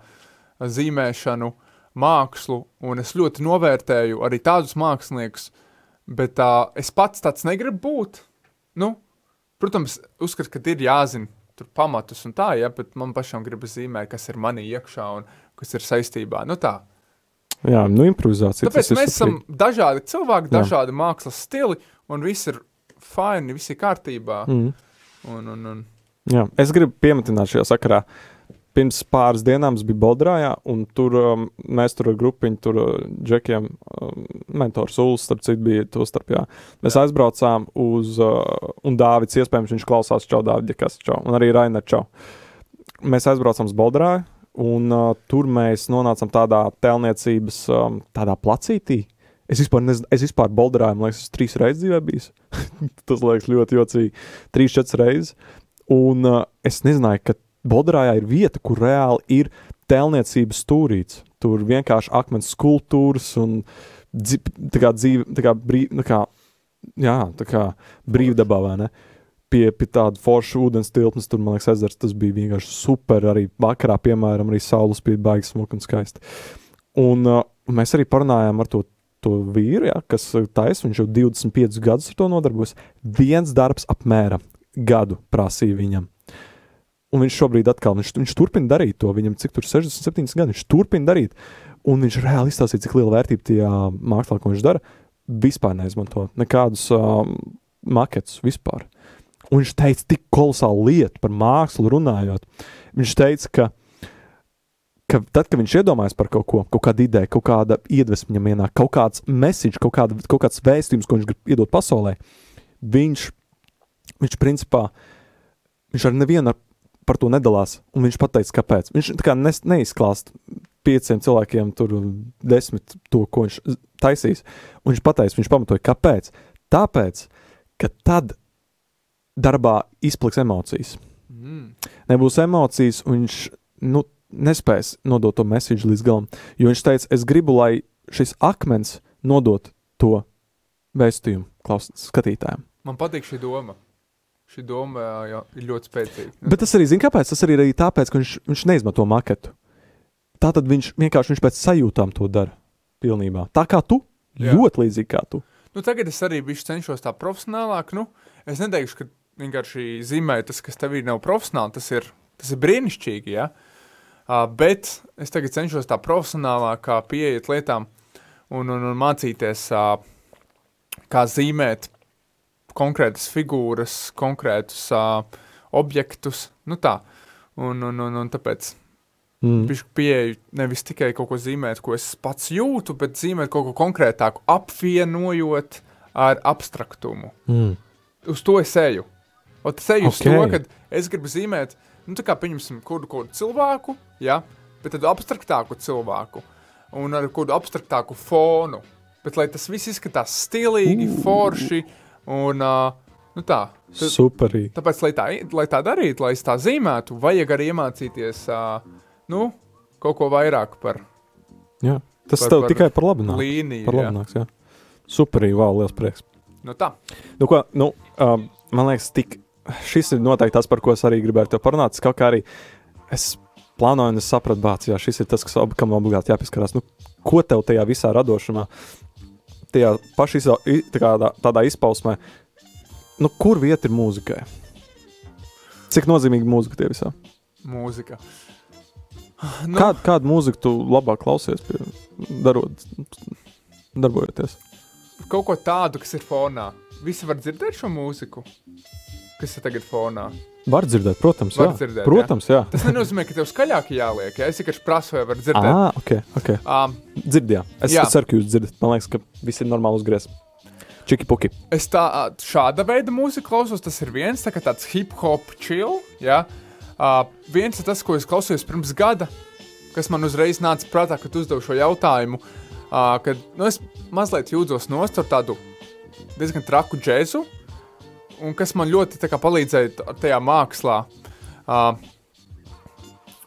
zīmēšanu, mākslu, un es ļoti novērtēju arī tādus māksliniekus, bet uh, es pats tāds negribu būt. Nu, protams, uzskatu, ka ir jāzina tur pamatus un tā, ja, bet man pašam gribas zīmēt, kas ir manī iekšā un kas ir saistībā. Nu tā. Jā, nu, improvizācija. Tāpēc mēs esam superīgi. dažādi cilvēki, Jā. dažādi mākslas stili, un viss ir fini, viss ir kārtībā. Mm. Un, un, un, Jā, es gribu pieminēt šajā sakarā. Pirms pāris dienām es biju Bolderājā, un tur um, mēs tur ar grupiņu, tur uh, džekiem, um, mentors Ulas, starp citu, bija to starp. Jā. Mēs aizbraucām uz, uh, un Dāvids, iespējams, viņš klausās Čau, Dāvidi, kas čau, un arī Raina Čau. Mēs aizbraucām uz Bolderāju, un uh, tur mēs nonācām tādā telniecības, um, tādā placītī. Es vispār nezinu, es vispār Bolderāju, man liekas, trīs reizes dzīvē bijis. Tas liekas ļoti jocīgi. Trīs, četras reizes. Un uh, es nezināju, ka Bolderājā ir vieta, kur reāli ir tēlniecības stūrīts. Tur vienkārši akmens skulptūras un dzi, tā kā dzīve, tā kā brīv, tā kā, jā, tā kā brīvdabā, vai ne? Pie, pie tāda forša ūdens tilpnes, tur, man liekas, ezers, tas bija vienkārši super. Arī vakarā, piemēram, arī saules bija baigas smuka un skaisti. Un uh, mēs arī parunājām ar to, to vīru, ja, kas taisa, viņš jau 25 gadus ar to nodarbojas. Viens darbs apmēram gadu prasīja viņam. Un viņš šobrīd atkal, viņš, viņš turpina darīt to. Viņam cik tur 67 gadi, viņš turpina darīt. Un viņš reāli izstāstīja, cik liela vērtība tajā mākslā, ko viņš dara. Vispār neizmanto nekādus um, maketus vispār. Un viņš teica, tik kolosālu lietu par mākslu runājot. Viņš teica, ka, ka tad, kad viņš iedomājas par kaut ko, kaut kādu ideju, kaut kāda iedvesma viņam ienāk, kaut kāds message, kaut, kāda, kaut kāds vēstījums, ko viņš grib iedot pasaulē, viņš, viņš principā, viņš ar nevienu par to nedalās, un viņš pateica, kāpēc. Viņš nes, neizklāst pieciem cilvēkiem, tur desmit to, ko viņš taisīs. Un viņš pateica, viņš pamatoja, kāpēc. Tāpēc, ka tad darbā izpliks emocijas. mm, Nebūs emocijas, un viņš nu, nespēs nodot to mēsīju līdz galam. Jo viņš teica, es gribu, lai šis akmens nodot to vēstījumu klaus, skatītājiem. man patīk šī doma. Šī doma jā, ir ļoti spēcīga. Bet tas arī, zina, kāpēc? Tas arī ir tāpēc, ka viņš, viņš neizmanto maketu. Tā tad viņš vienkārši viņš pēc sajūtām to dara. Pilnībā. Tā kā tu, Jā. Ļoti līdzīgi kā tu. Nu, tagad es arī cenšos tā profesionālāk. Nu, es neteikšu, ka vienkārši zīmēju tas, kas tev ir nav profesionāli. Tas ir, tas ir brīnišķīgi, ja? uh, bet es tagad cenšos tā profesionālāk pieiet lietām un, un, un mācīties, uh, kā zīmēt konkrētas figūras, konkrētus uh, objektus. Nu tā. Un, un, un, un tāpēc Mm. Viņš pieeja nevis tikai kaut ko zīmēt, ko es pats jūtu, bet zīmēt kaut ko konkrētāku, apvienojot ar abstraktumu. Mm. Uz to es eju. Un tas eju uz Ok. to, ka es gribu zīmēt, nu, tā kā pieņemsim, kādu, kādu cilvēku, ja, bet tādu abstraktāku cilvēku un ar kādu abstraktāku fonu. Bet lai tas viss izskatās stilīgi, Ū. forši un uh, nu tā. Tad, Superīgi. Tāpēc, lai tā, lai tā darītu, lai es tā zīmētu, vajag arī iemācīties uh, nu, kaut ko vairāk par Jā. Tas Par- tev par tikai par labu nāk. līniju. Par labu nāks, jā. Superīgi, wow, liels prieks. Nu tā, Nu, ko, nu, um, man liekas, tik šis ir noteikti tas, par ko es arī gribēju te parunāt. Kaut kā arī es plānoju, un es sapratu, bāc, jā, šis ir tas, kas, kam obligāti jāpieskarās. Nu, ko tev tajā visā radošumā, tajā pašā tādā, tādā izpausmē, nu, kur vieta ir mūzikai? Cik nozīmīga mūzika tie visā? Mūzika. Nu. Kādu, kādu mūziku tu labāk klausies, pie, darot, darbojoties? Kaut ko tādu, kas ir fonā. Visi var dzirdēt šo mūziku, kas ir tagad fonā. Var dzirdēt, protams, Var jā. dzirdēt, protams, jā. Tas nenozīmē, ka tev skaļāk jāliek. Ja? Es tikai prasu, vai var dzirdēt. Ah, ok, ok. Um, Dzirdējām. Es, Jā. es ceru, ka jūs dzirdat. Man liekas, ka viss ir normāli uzgriezts. Čiki puki. Es tā, šāda veida mūziku klausos, tas ir viens tā tāds hip hop chill. Ja? Uh, viens ir tas, ko es klausījos pirms gada, kas man uzreiz nāca prātā, kad uzdevu šo jautājumu. Uh, kad nu, es mazliet jūtos nost ar tādu diezgan traku džēzu, un kas man ļoti tā kā, palīdzēja tajā mākslā. Uh,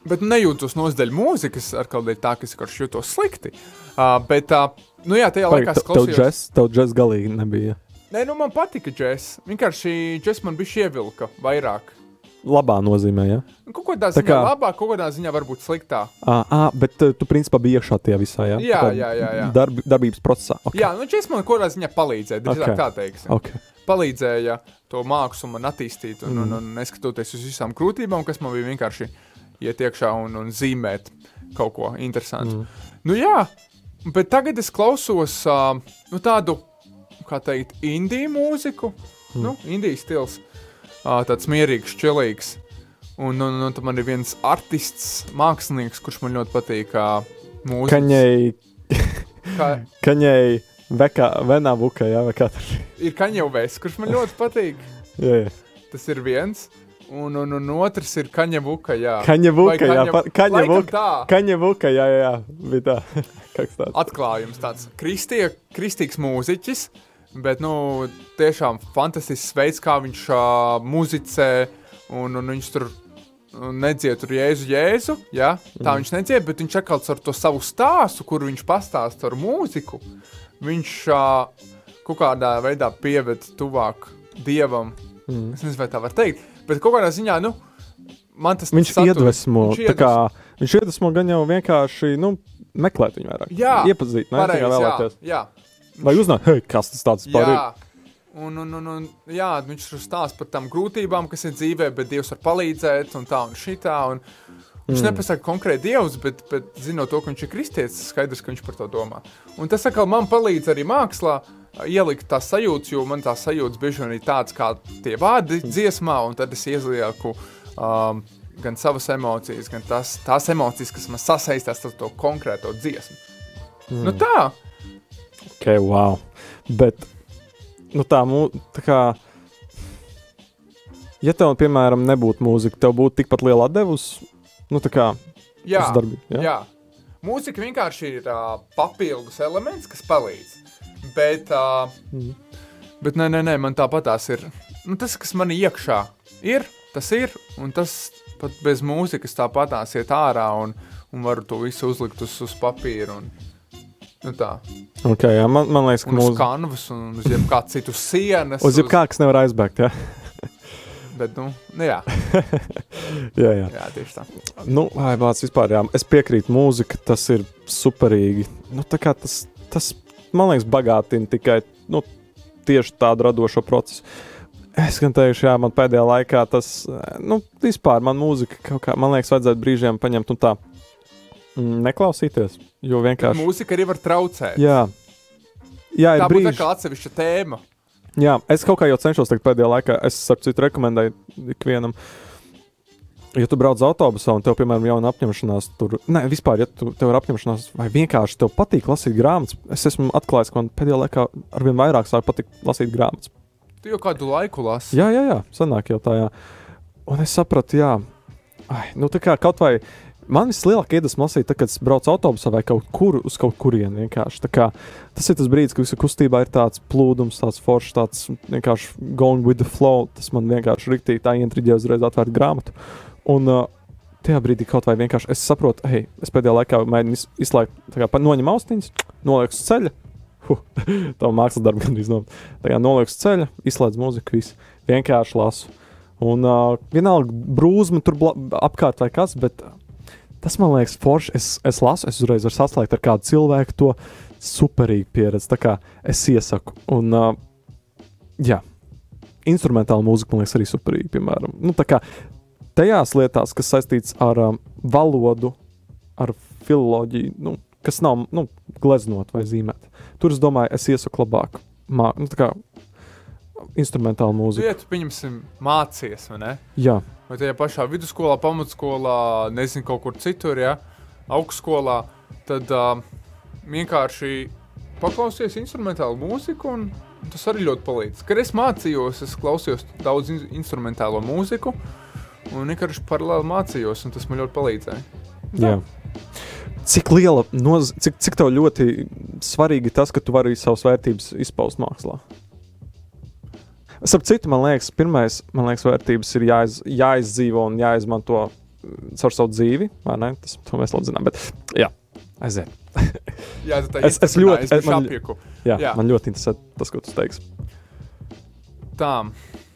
Bet nejūtos nozdēļ mūzikas, ar kādā tā, ka es vienkārši jūtos slikti. Uh, bet, uh, nu jā, tajā laikā es Tev klausījos. džeks, tev džeks galīgi nebija. Nē, nu man patika džeks. Vienkārši džeks man bija ievilka vairāk. Labā nozīmē, ja? Nu, Kaut kādā Tā ziņā kā- labāk, kaut kādā ziņā varbūt sliktā. Ah, ah, bet tu principā biji iekšā tajā visā, ja? Jā, Tā jā, jā, jā. Darbi, darbības procesā. Okay. Jā, nu džeks man kaut kādā ziņā palīdzēja. Drīzāk Ok. tā teiksim. Okay. Palīdzēja to mākslu man attīstīt, un, Mm. un, un neskatoties uz visām grūtībām, kas man bija vienkārši iet iekšā un, un zīmēt kaut ko interesantu. Mm. Nu jā, bet tagad es klausos uh, nu, tādu, kā teikt, indiju mūziku. Mm. Nu, indijas stils. Uh, tāds mierīgs, čilīgs. Un, un, un tad man ir viens artists, mākslinieks, kurš man ļoti patīk. Uh, mūzikas. Kaņai, Kā, kaņai, vekā, venā vukā, jā, vai kā tur. ir kaņevējs, kurš man ļoti patīk. Jā, jā. Tas ir viens. Un, un, un otrs ir kaņevuka. Jā, Kaņa Vai vuka, jā, pa- kaņa Laikam vuka. Tā. Kaņa vuka, jā, jā, jā, bija tā. Kāds tāds. Atklājums tāds kristie, kristīgs mūziķis, bet nu, tiešām fantastisks veids, kā viņš uh, muzicē. Un, un viņš tur nedzied tur jēzu, jēzu. Ja? Tā mm. viņš nedzied, bet viņš atkal ar to savu stāstu, kur viņš pastāsta ar mūziku. Viņš kaut kādā veidā pieved tuvāk dievam. Mm. Es nezinu, vai tā var teikt, bet kaut kādā ziņā, nu, man tas Viņš satur. iedvesmo, Viņš tā kā, viņš iedvesmo gan jau vienkārši, nu, meklēt viņu vairāk. Jā, Iepazīt, ne tikai vēlēties. Jā, jā. Vai uzzināt, hei, kas tas tāds par? Jā. Un, un, un, un, jā, viņš tur stāsta par tām grūtībām, kas ir dzīvē, bet Dievs var palīdzēt, un tā un šitā. Un viņš mm. nepasaka konkrēti Dievs, bet, bet zinot to, ka viņš ir kristietis, skaidrs, ka viņš par to domā. Un tas atkal man palīdz arī mākslā ā, ielikt tās sajūtas, jo man tās sajūtas bieži vien ir tādas kā tie vārdi dziesmā, un tad es ielieku um, gan savas emocijas, gan tās, tās emocijas, kas man sasaistās ar to konkrēto dziesmu. Mm. Nu tā, Ok, wow. Bet, nu tā, tā kā, ja tev, piemēram, nebūtu mūzika, tev būtu tikpat liela atdevusi, nu tā kā, jā. uz darbību, jā? Jā, mūzika vienkārši ir uh, papildus elements, kas palīdz. Bet, uh, Mhm. bet nē, nē, nē, man tāpatās ir. Nu, tas, kas man iekšā ir, tas ir. Un tas pat bez mūzikas tāpatās iet ārā un, un varu to visu uzlikt uz, uz papīra. Un, nu tā, Ok, jā, man, man liekas, ka uz mūzika, kanvas, un uz jebkādas citas sienas. uz jebkā, kas nevar aizbēgt, jā? Bet, nu, nu jā, jā, jā. jā, tieši tā. Nu, ai, bāc, vispār, jā, es piekrītu, mūzika, tas ir superīgi. Nu, tā kā tas, tas, man liekas, bagātina tikai, nu, tieši tādu radošo procesu. Es gan teikšu, jā, man pēdējā laikā tas, nu, vispār man mūzika kaut kā, man liekas, vajadzētu brīžiem paņemt un tā mm, neklausīties, jo vienkārši. Mūzika arī var traucēt. Jā, jā ir Tā brīži. kā atsevišķa tēma. Jā, es kaut kā jau cenšos tagad pēdējā laikā. Es saprotu, rekomendēju ikvienam. Ja tu brauc autobusā un tev, piemēram, ir apņemšanās, tur, ne, vispār, ja tu, tev ir apņemšanās, vai vienkārši tev patīk lasīt grāmatas, es esmu atklājis, ka man pēdējā laikā arvien vairāk sāk patikt lasīt grāmatas. Tu jau kādu laiku lasi. Jā, jā, jā, sanāk jau tā, jā. Un es sapratu, jā, ai, nu tā kā kaut vai man vislielākā iedvesma lasīt, kad es braucu autobusā vai kaut kur uz kaut kurieni kā Tas ir tas brīdis, kad visā kustībā ir tāds plūdums, tāds foršs, tāds vienkārši going with the flow. Tas man vienkārši rīktīgi tā intriģē uzreiz atvērt grāmatu. Un uh, tajā brīdī kaut vai vienkārši es saprotu, hei, es pēdējā laikā mēģinu iz, izslēgt, kā pa- noņem austiņas, nolieku uz ceļa. Huh, tā mākslas darba gandrīz nav. Tā kā nolieku uz ceļa, izslēdz mūziku, viss vienkārši lasu. Un uh, vienalga brūzma tur apkārt vai kas, bet tas man liekas forši. Es, es lasu, es uzreiz varu saslēgt ar kādu cilvēku to superīgu pieredzi. Tā kā es iesaku. Un, uh, jā, instrumentāla mūzika man liekas arī superīga, piemēram. Nu, tā kā tajās lietās, kas saistīts ar um, valodu, ar filoloģiju, nu, kas nav nu, gleznot vai zīmēt. Tur es domāju, es iesaku labāk. Mā, nu, kā instrumentāla Tu mūzika. iet, pieņemsim, mācies, vai ne? Jā, Vai tajā pašā vidusskolā, pamatskolā, nezinu, kaut kur citur, ja augstskolā, tad uh, vienkārši paklausies instrumentālu mūziku, un tas arī ļoti palīdz. Kad es mācījos, es klausījos daudz in instrumentālo mūziku, un vienkārši paralēli mācījos, un tas man ļoti palīdzēja. jā. Cik liela, noz... cik, cik tev ļoti svarīgi tas, ka tu vari savas vērtības izpaust mākslā? Starp citu, man liekas, pirmais, man liekas, vērtības ir jāiz, jāizdzīvo un jāizmanto mm, caur savu dzīvi. Tas to mēs labi zinām. Bet, jā, aiziet. Jā, tā Es- es ļoti- es man-. Jā, Jā. Man ļoti interesē tas, ko tu teiksi. Tā,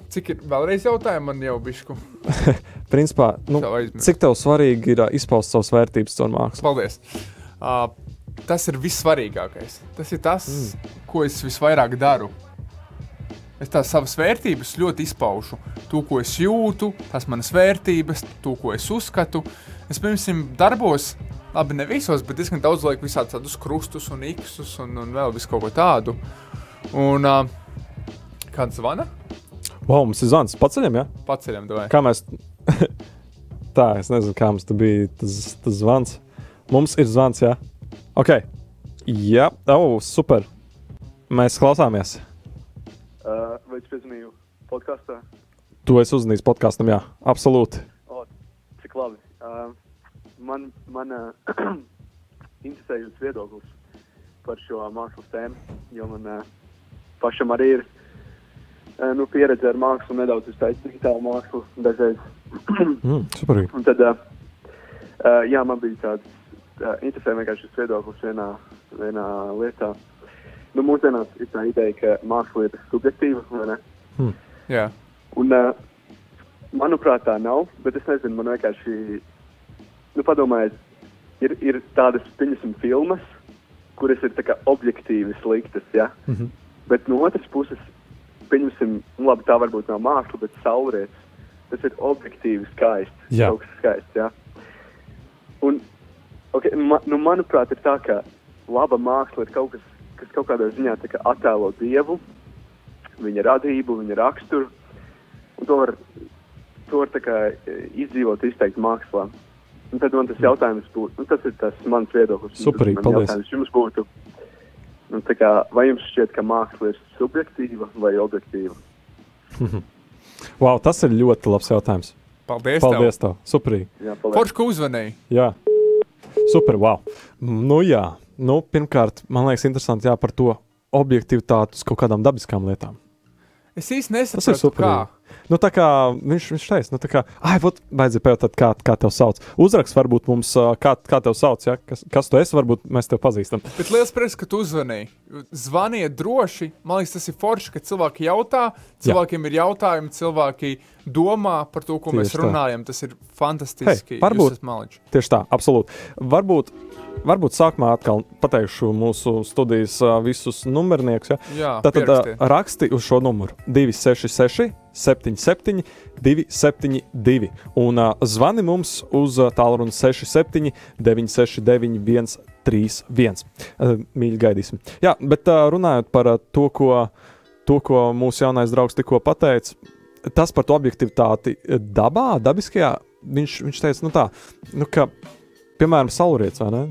cik ir vēlreiz jautājumi man jau bišku? Principā, nu, cik tev svarīgi ir ā, izpaust savas vērtības caur mākslu? Paldies! Uh, tas ir vissvarīgākais. Tas ir tas, mm. ko es visvairāk daru. Es tās savas vērtības ļoti izpaužu. To, ko es jūtu, tās manas vērtības, to, ko es uzskatu. Es, piemēram, darbos, labi, ne visos, bet diezgan daudz laiku visādus tādus krustus un iksus un, un vēl visu kaut ko tādu. Un uh, kāds zvana? Wow, mums ir zvans. Paceļam, jā? Paceļam, vai? Kā mēs. Tā, es nezinu, kā mums tur bija tas, tas zvans. Mums ir zvans, jā. Ok. Jā, oh, super. Mēs klausāmies. Uh, vai es piezvanīju podkāstā? Tu esi uzzīmējis podkāstam, jā, absolūti. O, cik labi. Uh, man man uh, interesē jūsu viedoklis par šo mākslas tēmu, jo man uh, pašam arī ir uh, nu, pieredze ar mākslu, nedaudz izteikt digitālu mākslu dažreiz. Mm, superīgi. Un tad, uh, uh, jā, man bija tāds uh, interesē vienkārši šis viedoklis vienā, vienā lietā. Nu, mūsdienās ir tā ideja, ka māksla ir subjektīva, ne? Jā, Un, uh, manuprāt, tā nav. Bet es nezinu, man vienkārši, nu, padomājiet, ir, ir tādas, pieņemsim, filmas, kuras ir kā objektīvi sliktas, ja? Mm -hmm. Bet no otras puses, pieņemsim, nu, labi, tā varbūt nav māksla, bet saulrietis. Tas ir objektīvi skaists. Jā. Kaut kas skaists, ja? Un, okay, ma, nu, manuprāt, ir tā, ka laba māksla ir kaut kas, kas kaut kādā ziņā kā attēlo dievu, viņa radību, viņa raksturu. Un to var, to var tā kā, e, izdzīvot, izteikt mākslā. Un tad man tas jautājums būtu, nu, tas ir tas mans viedoklis. Superīgi, man paldies. Jums būtu, nu, tā kā, vai jums šķiet, ka māksla ir subjektīva vai objektīva? Wow, tas ir ļoti labs jautājums. paldies! Paldies, tev. Superīgi. Tev. paldies. Forši, ka uzvanīji! Jā, super. Wow. Nu, jā, nu, pirmkārt, man liekas, interesanti jā, par to objektivitāti uz kaut kādām dabiskām lietām. Es īsti nesaprotu, kā. Nu, tā kā viņš, viņš teica, nu, tā kā, ah, vajadzēja pajautāt, kā, kā tev sauc. Uzrakst varbūt mums, kā, kā tev sauc, ja? kas, kas tu esi, varbūt mēs tevi pazīstam. Bet liels prieks, ka tu uzvanīji. Zvaniet droši. Man liekas, tas ir forši, ka cilvēki jautā, cilvēkiem ir jautājumi, cilvēki domā par to, ko Tieši mēs tā. runājam. Tas ir fantastiski. Hei, varbūt-. Tieši tā, absolūti. Varbūt, varbūt sākumā atkal pateikšu mūsu studijas visus numurniekus. Ja? Jā, pierakstiet. raksti uz šo numuru 266, 77, 272. Un uh, zvani mums uz uh, tālruni 67, 969, 131. Uh, mīļi, gaidīsim. Jā, bet uh, runājot par uh, to, ko, to, ko mūsu jaunais draugs tikko pateica, tas par to objektivitāti dabā, dabiskajā, viņš, viņš teica, nu tā, nu, ka, piemēram, saulrietis vai ne?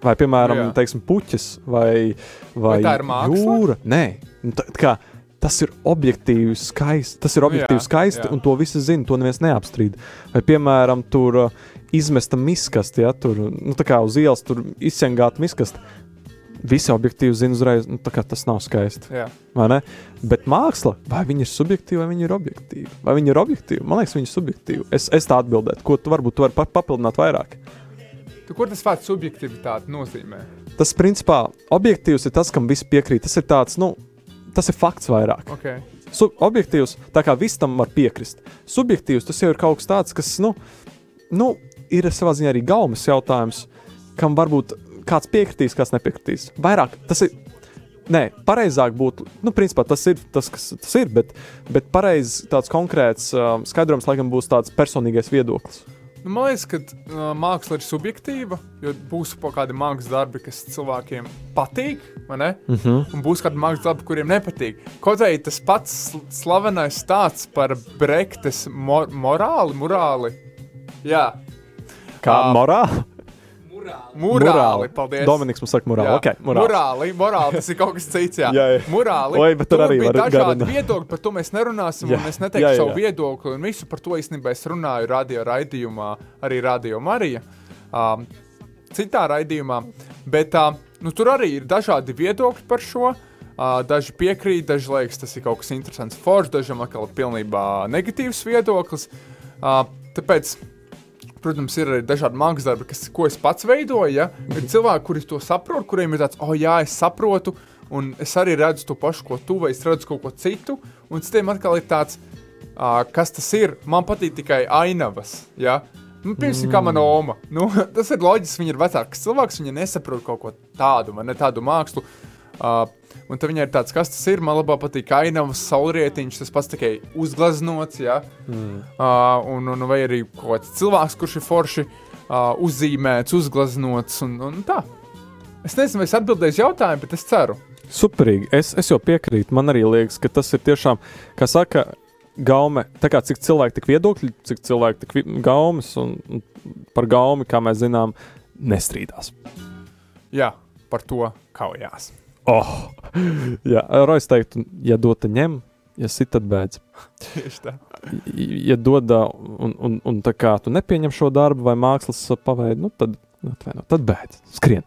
Vai, piemēram, Jā. teiksim, puķis vai, vai, Vai jūra. Nē, nu, tā kā, tas ir objektīvi skaisti. Tas ir objektīvi Jā, skaisti, jā. un to visi zina. To neviens neapstrīd. Vai, piemēram, tur uh, izmesta miskasti, ja tur nu, uz ielas izsengāta miskasti. Visi objektīvi zina uzreiz, nu, kā tas nav skaisti. Bet māksla, vai viņa ir subjektīva, vai viņa ir objektīva? Vai viņa ir objektīva? Man liekas, viņa ir subjektīva. Es, es tā atbildētu, ko tu varbūt tu vari pa papildināt vairāk. Tu, ko tas vārds subjektivitāte nozīmē? Tas, principā, objektīvs ir tas, kam viss piekrīt. Tas ir tāds, nu, tas ir fakts vairāk. Okay. Sub objektīvs, tā kā viss tam var piekrist. Subjektīvs tas jau ir kaut kas tāds, kas, nu, nu ir savā ziņā arī gaumas jautājums, kam varbūt kāds piekritīs, kāds nepiekritīs. Vairāk tas ir. Nē, pareizāk būtu, nu, principā tas ir tas, kas tas ir, bet, bet pareizi tāds konkrēts um, skaidrojums, laikam, būs tāds personīgais viedoklis. Nu, man liekas, ka uh, māksla ir subjektīva, jo būs kaut kādi mākslas darbi, kas cilvēkiem patīk, vai ne? Mm -hmm. Un būs kādi mākslas darbi, kuriem nepatīk. Kaut arī tas pats sl- slavenais stāsts par Brektes mor morāli, morāli. Jā, Kā Ā, morāli? Morāli, paldies. Dominiks mums saka, morāli. Okay, morāli. morāli, morāli, tas ir kaut kas cits. Jā, Jā, jā. morāli. Oi, bet tur arī var dažādi viedokļi, par to mēs nerunāsim. Es neteikšu jā, jā, savu jā. viedokli, un visu par to īstenībā es runāju radio raidījumā, arī Radio Marija. Um, citā raidījumā. Bet uh, nu, tur arī ir dažādi viedokļi par šo. Uh, daži piekrīt, daži liekas, tas ir kaut kas interesants, foršs, dažam atkal ir pilnībā negatīvs viedoklis. Uh, tāpēc Protams, ir arī dažādi mākslas darbi, kas, ko es pats veidoju. Ja? Ir cilvēki, kuri to saprot, kuriem ir tāds, oh, jā, es saprotu, un es arī redzu to pašu, ko tu, vai es redzu kaut ko citu. Un citiem atkal ir tāds, uh, kas tas ir. Man patīk tikai ainavas. Ja? Nu, Piemēram, mm. kā mana oma. Nu, tas ir loģiski, viņa ir vecāks cilvēks, viņa nesaprot kaut ko tādu, vai ne tādu mākslu. Uh, un tad viņai ir tāds, kas tas ir. Man labāk patīk ainavas, saulrietiņš, tas pats tikai uzgleznots, ja? mm. uh, un, un vai arī kaut kāds cilvēks, kurš ir forši uh, uzzīmēts, uzgleznots un, un tā. Es nezinu, vai es atbildēju jautājumu, bet es ceru. Superīgi. Es, es jau piekrītu. Man arī liekas, ka tas ir tiešām, kā saka, gaume. Tā kā cik cilvēki, tik viedokļi, cik cilvēki, tik gaumes. Un, un par gaumi, kā mēs zinām, nestrīdās. Jā, par to kaujās. Oh, jā, Rojas teiktu, ja dota ņem, ja sit, tad bēdz. Tieši tā. Ja dod, un, un, un tā kā tu nepieņem šo darbu vai mākslas paveidu, nu tad, atvaino, tad bēdz. Skrien.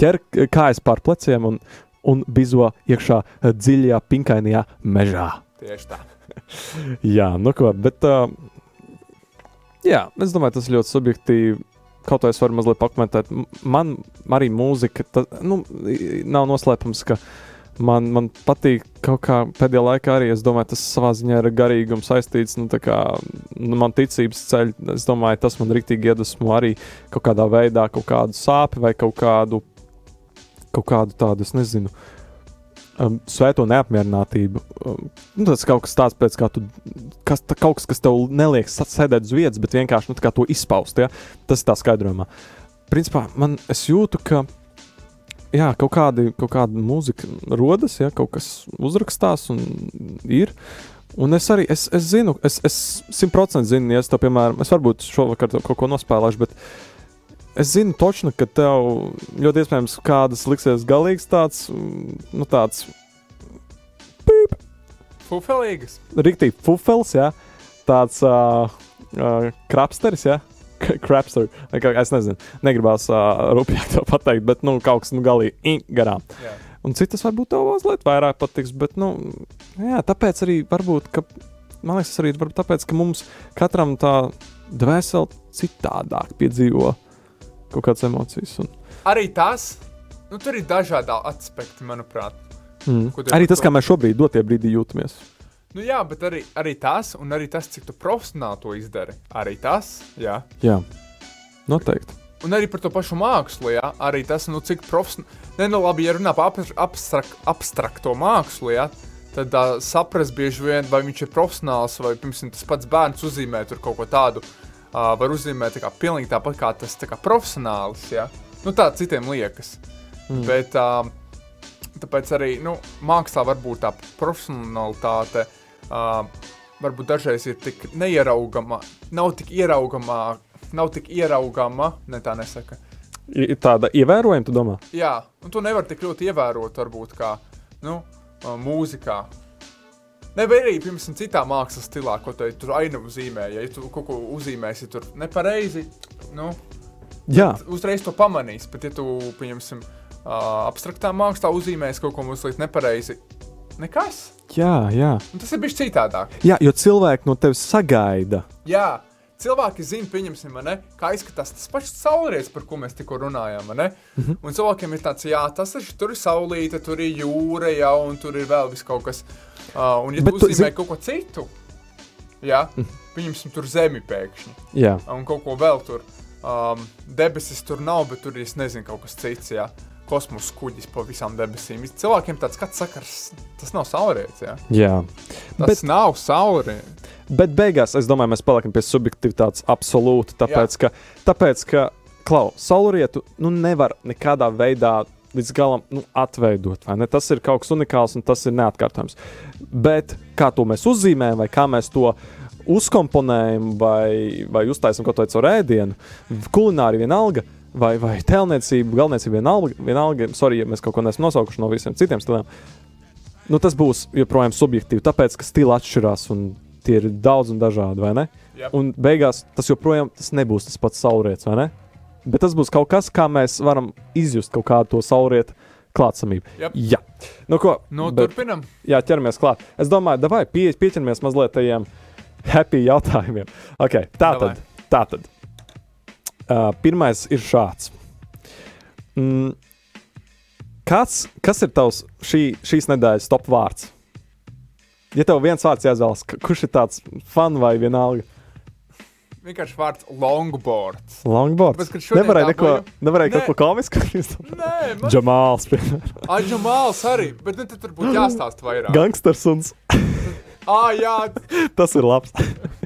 Ķer kājas pār pleciem un, un bizo iekšā dziļajā, pinkainajā mežā. Tieši tā. Jā, nu ko, bet. Uh, jā, es domāju, tas ir ļoti subjektīvi. Kaut kā es varu mazliet pakomentēt. Man arī mūzika, ta, nu, nav noslēpums, ka man, man patīk kaut kā pēdējā laikā arī. Es domāju, tas savā ziņā ir ar garīgumu saistīts. Nu, kā, nu, man ticības ceļ, es domāju, tas man rīktīgi iedvesmo arī kaut kādā veidā, kaut kādu sāpju vai kaut kādu, kaut kādu tādu, es nezinu. Um, svēto neapmierinātību. Um, nu, tas kaut kas tāds, pēc kā tu kas, tā, kaut kas, kas tev neliek sa- sēdēt uz vietas, bet vienkārši nu, to izpaust. Ja? Tas ir tā skaidrojumā. Principā man jūtu, ka jā, kaut, kādi, kaut kāda mūzika rodas, ja kaut kas uzrakstās un ir. Un es arī es, es zinu, es simtprocentīgi zinu, ja es to, piemēram, es varbūt šovakar kaut ko nospēlēšu, bet es zinu točnu, ka tev ļoti iespējams kādas liksies galīgs tāds, nu tāds Fufelīgas. Rīktīgi pufels, ja? tāds uh, uh, krapsteris, ja? Krapster. Es nezinu, negribās uh, rūpīgi to pateikt, bet nu, kaut kas nu, galīgi garām. Jā. Un citas varbūt tev mazliet vairāk patiks, bet nu, jā, tāpēc arī varbūt, ka, man liekas, tas arī varbūt tāpēc, ka mums katram tā dvēsele citādāk piedzīvo kaut kādas emocijas. Un, Arī tas, nu, tur ir dažādi aspekti, manuprāt. mm. Arī tas, to? kā mēs šobrīd dotie brīdī jūtamies. Nu, jā, bet arī, arī tas, un arī tas, cik tu profesionāli to izdari. Arī tas, jā. Jā, noteikti. Un arī par to pašu mākslu, jā. Arī tas, nu, cik profesionāli. Nē, nu, labi, ja runā par abstrak abstrak abstrakto mākslu, jā. Tad uh, saprast bieži vien, vai viņš ir profesionāls, vai, piemēram, tas pats bērns uzzīmē tur kaut ko tādu. Uh, var uzzīmēt tā kā, pilnīgi tāpat kā tas tā kā profesionāls, jā. Nu, tā citiem liekas. Mm. Bet uh, tāpēc arī, nu, mākslā varbūt tā profesionalitāte uh, varbūt dažreiz ir tik neieraugama, nav tik ieraugamā, nav tik ieraugama, ne tā nesaka. Ir tāda ievērojama, tu domā? Jā, un to nevar tik ļoti ievērot, varbūt kā nu, mūzikā. Ne, vai arī, piemēram, citā mākslas stilā, ko te tur ainavu zīmē. Ja tu kaut ko uzzīmēsi tur nepareizi, nu, Jā, uzreiz to pamanīs. Bet, ja tu, pieņemsim, ā, abstraktā mākslā uzzīmēsi kaut ko mazliet nepareizi, nekas. jā, jā. Un tas ir bijis citādāk. jā jo cilvēki no tevis sagaida. Jā, cilvēki zina, pieņemsim, ne, kā izskatās tas pats saulrietis, par ko mēs tikko runājām. ne? Mhm. Un cilvēkiem ir tāds, jā, tas ir, tur ir saulīte, tur ir jūra, jā, un tur ir vēl vis kaut kas. Uh, un, ja Bet tu tu uzzīmē zini- kaut ko citu, jā, Mhm. pieņemsim, tur zemi pēkšņi, Jā, un kaut ko vēl tur. Um, debesis tur nav, bet tur ir, es nezinu, kaut kas cits, jā. Kosmosa kuģis pa visām debesīm. Cilvēkiem tāds skats sakars, tas nav saulrietis, jā. jā. Tas Bet- nav saulrietis. Bet beigās es domāju, mēs paliekam pie subjektivitātes absolūti. Tāpēc, ka, tāpēc, ka klau, saulrietu nu, nevar nekādā veidā līdz galam nu, atveidot. Tas ir kaut kas unikāls un tas ir neatkārtojams. Bet kā to mēs uzzīmējam, vai kā mēs to uzkomponējam, vai, vai uztaisām kaut ko tādu rēdienu, kulināri vienalga. Vai, vai tēlniecība, galvenais ir vienalga, vienalga, sorry, ja mēs kaut ko neesam nosaukuši no visiem citiem stiliem. Nu, tas būs joprojām subjektīvi, tāpēc, ka stili atšķirās un tie ir daudz un dažādi, vai ne? Jep. Un beigās tas joprojām tas nebūs tas pats saulrietis, vai ne? Bet tas būs kaut kas, kā mēs varam izjust kaut kādu to saulrietu klātsamību. Jep. Jā, nu ko? Nu, bet- turpinam. Jā, ķeramies klāt. Es domāju, vai pie, pieķeramies mazliet tajiem happy jautājumiem. Okay, tā tad. Tā tad. Uh, pirmais ir šāds. Mm, kāds, kas ir tavs šī, šīs nedēļas top vārds? Ja tev viens vārds jāizvēlas, kurš ir tāds fans vai vienalga? Vienkārši vārds longboards. Longboards. Šodien Nevarēja neko, nevarēja kaut Nē. ko komisku. Nē, man Džamāls, piemēram. Aģa māls arī, bet nu, tad tur būtu jāstāsta vairāk. Gangsters un Ah, jā, tas ir labs.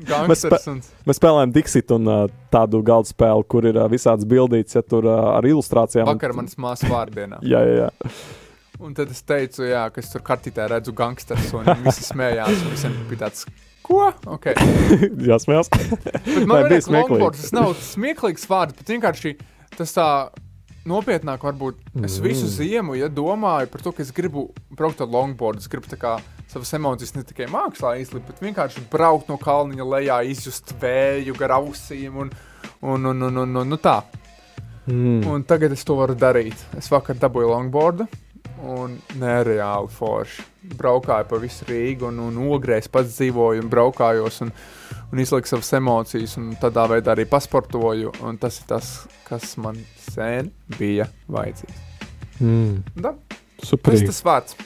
gangsters un... Mēs spēlējam Dixit un uh, tādu galdu spēli, kur ir uh, visādas bildītas, ja tur uh, ar ilustrācijām. Vakar manas māsas vārdienā. Jā, jā, jā. Un tad es teicu, jā, ka es tur kartītē redzu gangsters un visi smējās. un Visiem bija tāds, ko? Okay. Jāsmējās. Bet Vai man liekas, smieklīgi? longboards tas nav smieklīgs vārds, bet vienkārši tas tā nopietnāk varbūt. Es Mm. visu ziemu, ja domāju par to, ka es gribu braukt ar longboardu, es gribu tā kā savas emocijas ne tikai mākslā izlikt, bet vienkārši braukt no kalniņa lejā, izjust vēju gar ausīm un, un, un, un, un, un, un tā. Mm. Un tagad es to varu darīt. Es vakar dabūju longboardu. Un nereāli forši. Braukāju pa visu Rīgu, un, un ogrēs pats dzīvoju, un braukājos, un, un izliku savas emocijas, un tādā veidā arī pasportoju. Un tas ir tas, kas man sen bija vajadzīgs. Mm. Da, tas Super. ir tas vārds.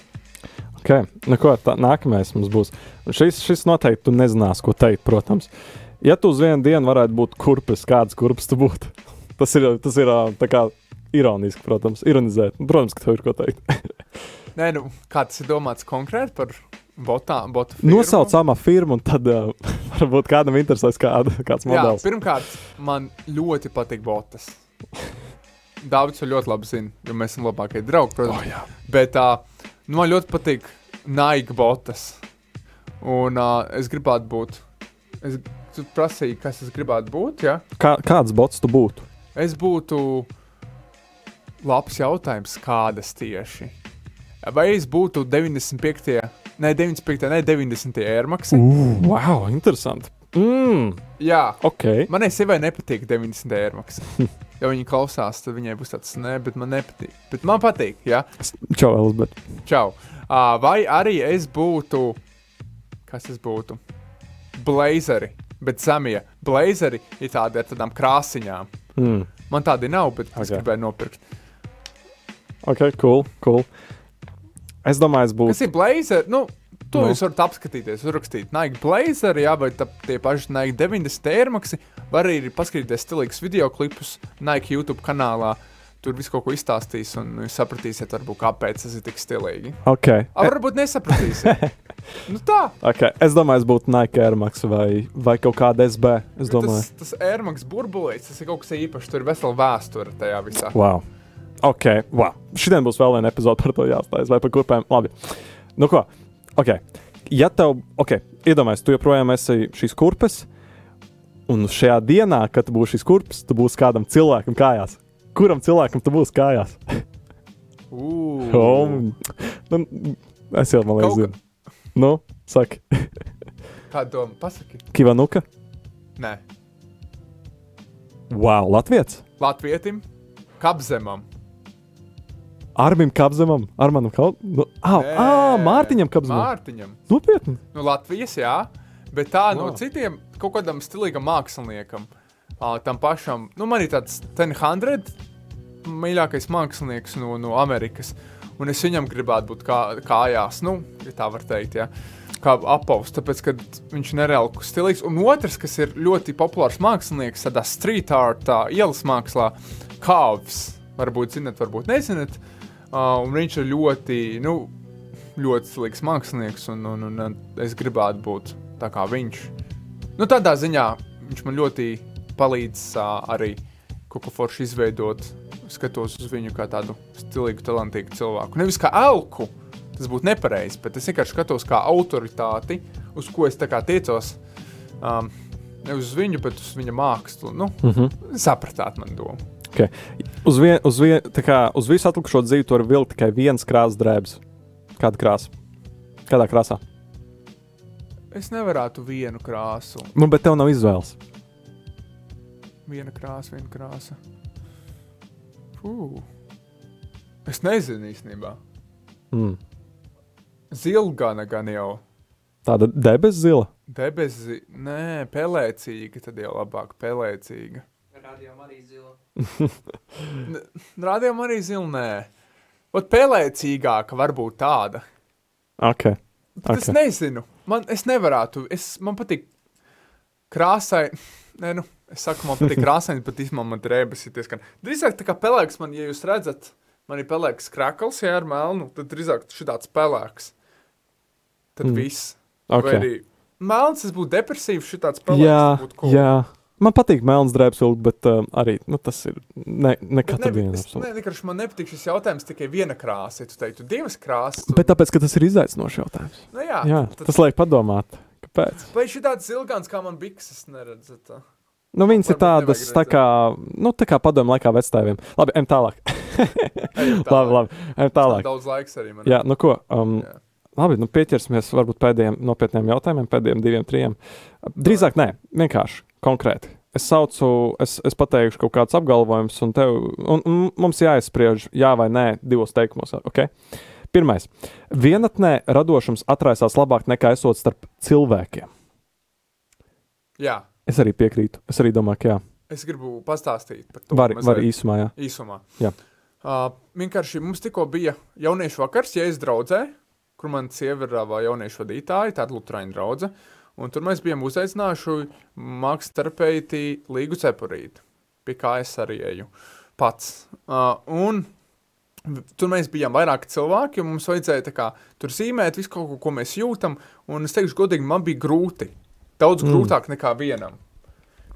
Okay. Nu, ko, tā, nākamais mums būs. Šis, šis noteikti tu nezinās, ko teikt, protams. Ja tu uz vienu dienu varētu būt kurpes, kāds kurpes tu būtu, tas ir, tas ir tā kā ironiski, protams, ironizēt. Nu, Protams, ka tev ir ko teikt. Nē, nu, kā tas ir domāts konkrēti par botām, botu firmu? Nosauc amā firmu, un tad uh, varbūt kādam interesēs kāda, kāds Jā, modelis. pirmkārt, man ļoti patīk botas. Dārvids to ļoti labi zina, jo mēs esam labākie draugi. Protams. Oh, jā. Bet uh, nu, man ļoti patīk Nike botas. Un uh, es gribētu būt. Es tu prasīju, kas es gribētu būt. Ja? Kā, kāds bots tu būtu? Es būtu labs jautājums, kādas tieši. Vai es būtu 95. Ne 95. ne 90. ērmaksi? Uh, wow, interesanti. Mm, Jā, ok. Manai sievai nepatīk 90 eiro. Ja viņa klausās, tad viņai būs tāds, nē, bet man nepatīk. Bet man patīk, jā. Čau, Elizabete. Čau. Uh, vai arī es būtu, kas es būtu? Blazeri, bet zemie. Blazeri ir tādi ar tādām krāsiņām. Mm. Man tādi nav, bet es Ok. gribēju nopirkt. Ok, cool, cool. Es domāju, es būtu. Kas ir blazeri? Nu, to Nu. jūs varat apskatīties, uzrakstīt Nike blazeri, jā, vai tā, tie paši Nike 90 eiro. Var arī paskatīties stilīgus video klipus Nike YouTube kanālā. Tur viss kaut ko izstāstīs, un jūs sapratīsiet, varbūt, kāpēc tas ir tik stilīgi. Ok. A, varbūt nesapratīsiet. nu tā. okay. Es domāju, es būtu Nike Air Max vai, vai kaut kāda SB. Tas, tas Airmax burbulīts, tas ir kaut kas īpašs. Tur ir vesela vēsture tajā visā. wow. Ok, wow. Šodien būs vēl viena epizode par to jāstāsta. Vai par kurpēm? Labi. Nu ko? Ok. Ja tev, ok, iedomājies, tu joprojām esi šīs kurpes, un šajā dienā, kad tu būsi šīs kurpes, tu būsi kādam cilvēkam kājās. Kuram cilvēkam tu būsi kājās? Oh, nu, es jau man liekas, Kaut zinu. Nu, saki, Kāda doma? Pasaki. Kivanuka? Nē, Wow, Latvijas! Latvijam, Kapzemam. Armim Kapzemam, Armanam Kalnam. Nu, ah, ah, Mārtiņam Kapzemam. Mārtiņam. Nopietni! Nu, Latvijas, jā. Bet tā no Wow. citiem kaut kādam stilīgam māksliniekam, uh, tam pašam, nu, man ir tāds 100 mīļākais mākslinieks no, no Amerikas. Un es viņam gribētu būt kā, kājās, nu, ja tā var teikt, ja, kā apaus, tāpēc, ka viņš ir nereāli stilīgs. Un otrs, kas ir ļoti populārs mākslinieks, tādā street art, tā ielas mākslā, Kāvs. Varbūt zinat, varbūt nezināt. Uh, un viņš ir ļoti, nu, ļoti slikts mākslinieks, un, un, un es gribētu būt tā kā viņš. Nu, tādā ziņā viņš man ļoti palīdz uh, arī kaut ko foršu izveidot. Skatos uz viņu kā tādu stilīgu, talantīgu cilvēku. Nevis kā elku, tas būtu nepareizi, bet es vienkārši skatos kā autoritāti, uz ko es tā kā tiecos. Um, Nevis uz viņu, bet uz viņa mākslu. Nu, mm -hmm. Sapratāt, man domu. Okay. Uz, vien, uz, vien, kā, uz visu atlikušo dzīvi tur vilkt tikai viens krāsas drēbes. Kāda krāsa? Kādā krāsā? Es nevarētu vienu krāsu. Nu, bet tev nav izvēles. Viena krāsa, viena krāsa. Fū. Es nezinu īstenībā. Mm. Zilgana gan jau. Tāda debesu zila. Debesi, nē, pelēcīga, tad jau labāk pelēcīga. Rādījām arī zila. Rādījām arī zila, nē. Ot pelēcīgāka varbūt tāda. Okay. Okay. Es nezinu. Man, es nevarētu. Es, man patīk krāsai. Nē, nu, es saku, man patīk krāsaini, bet īstenībā man drēbes ir diezgan. Drīzāk tā kā pelēks man, ja jūs redzat, man ir pelēks krakls, ja ar melnu, tad drīzāk šitāds pelēks. Tad mm. viss. Okay. Vai arī melns, tas būtu depresīvs, šitāds pelēks. Jā, būtu cool. jā. Man patīk melns drēbes bet um, arī nu, tas ir ne, ne Bet katru ne, dienu. es, ne, vienkārši man nepatīk šis jautājums tikai viena krāsa. Ja tu teiktu divas krāsas, tad, Bet tāpēc, ka tas ir izaicinošs jautājums. nu, jā, Jā, tad, tas liek padomāt. Kāpēc? vai šī tāds ilgāns kā man bikses neredzu? Tā. Nu, viņas ir tādas, tā kā, nu, tā kā padomu laikā vecstāviem. Labi, ejam tālāk. Tālāk. labi, labi, ejam tālāk. Daudz laiks arī man. Jā, nu ko, um, Jā. labi, nu pieķersimies varbūt pēdējiem nopietniem jautājumiem, pēdējiem diviem, trim. Drīzāk nē, vienkārši, konkrēti. Es saucu, es, es pateikšu kaut kādus apgalvojumus, un, tev, un, un mums jāizspriež, jā vai nē, divos teikumos. Okay? Pirmais. Vienatnē radošums atraisās labāk nekā esot starp cilvēkiem. jā, Es arī piekrītu. Es arī domāju, ka jā. es gribu pastāstīt par to. Var, var īsumā, jā. īsumā. Jā. Uh, vienkārši mums tikko bija jauniešu vakars, ja es draudzē, kur man sieva ir uh, jauniešu vadītāja, tāda lutrāņa draudze. Un tur mēs bijām uzaicinājuši mākslas terapeiti Līgu Cepurīti, pie kā es arī eju pats. Uh, un tur mēs bijām vairāki cilvēki, un mums vajadzēja kā, tur zīmēt visu kaut ko, ko mēs jūtam. Un es teikšu, godīgi, man bija grūti. Daudz Mm. grūtāk nekā vienam.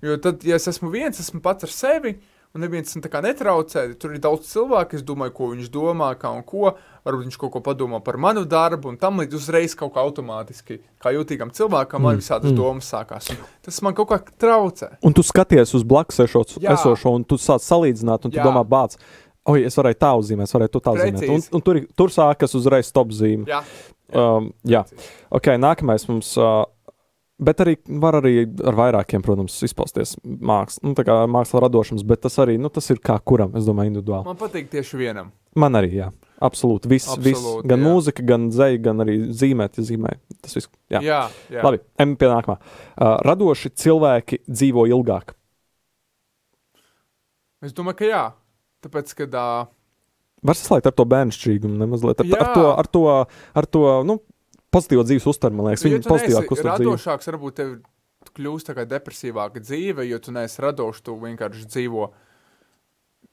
Jo tad, ja es esmu viens, esmu pats ar sevi, un neviens man tā netraucē, tur ir daudz cilvēku, es domāju, ko viņš domā, kā un ko. Varbūt viņš kaut ko padomā par manu darbu, un tam līdz uzreiz kaut kā automātiski, kā jutīgam cilvēkam, man Mm, visādas mm. domas sākās. Un tas man kaut kā traucē. Un tu skaties uz blakus esošo, un tu sāc salīdzināt, un tu Jā. domā, bāc, oi, es varēju tā uzzīmēt, es varēju to tā uzzīmēt. Un, Precīzi. un tur, tur sākas uzreiz stop zīme. Jā, Um, jā, ok, nākamais mums. Uh, Bet arī var arī ar vairākiem, protams, izpausties mākslas, nu, tā kā mākslas radošums, bet tas arī, nu, tas ir kā kuram, es domāju, individuāli. man patīk tieši vienam. Man arī, jā, absolūti. Viss, viss Absolūti, gan jā. mūzika, gan dzēja, gan arī zīmēt, ja zīmē. Tas viss, jā. Jā, jā. Labi, ejam pie nākamā. Uh, radoši cilvēki dzīvo ilgāk. Es domāju, ka jā. Tāpēc, kad uh, Var saslēgt ar to bērnišķīgumu, nemazliet ar, Jā. ar to, ar to, ar to nu, pozitīvo dzīves uztveru, man liekas, Nu, viņa pozitīvāk uztver radošāks, varbūt tev kļūst tā kā depresīvāka dzīve, jo tu neesi radošs, tu vienkārši dzīvo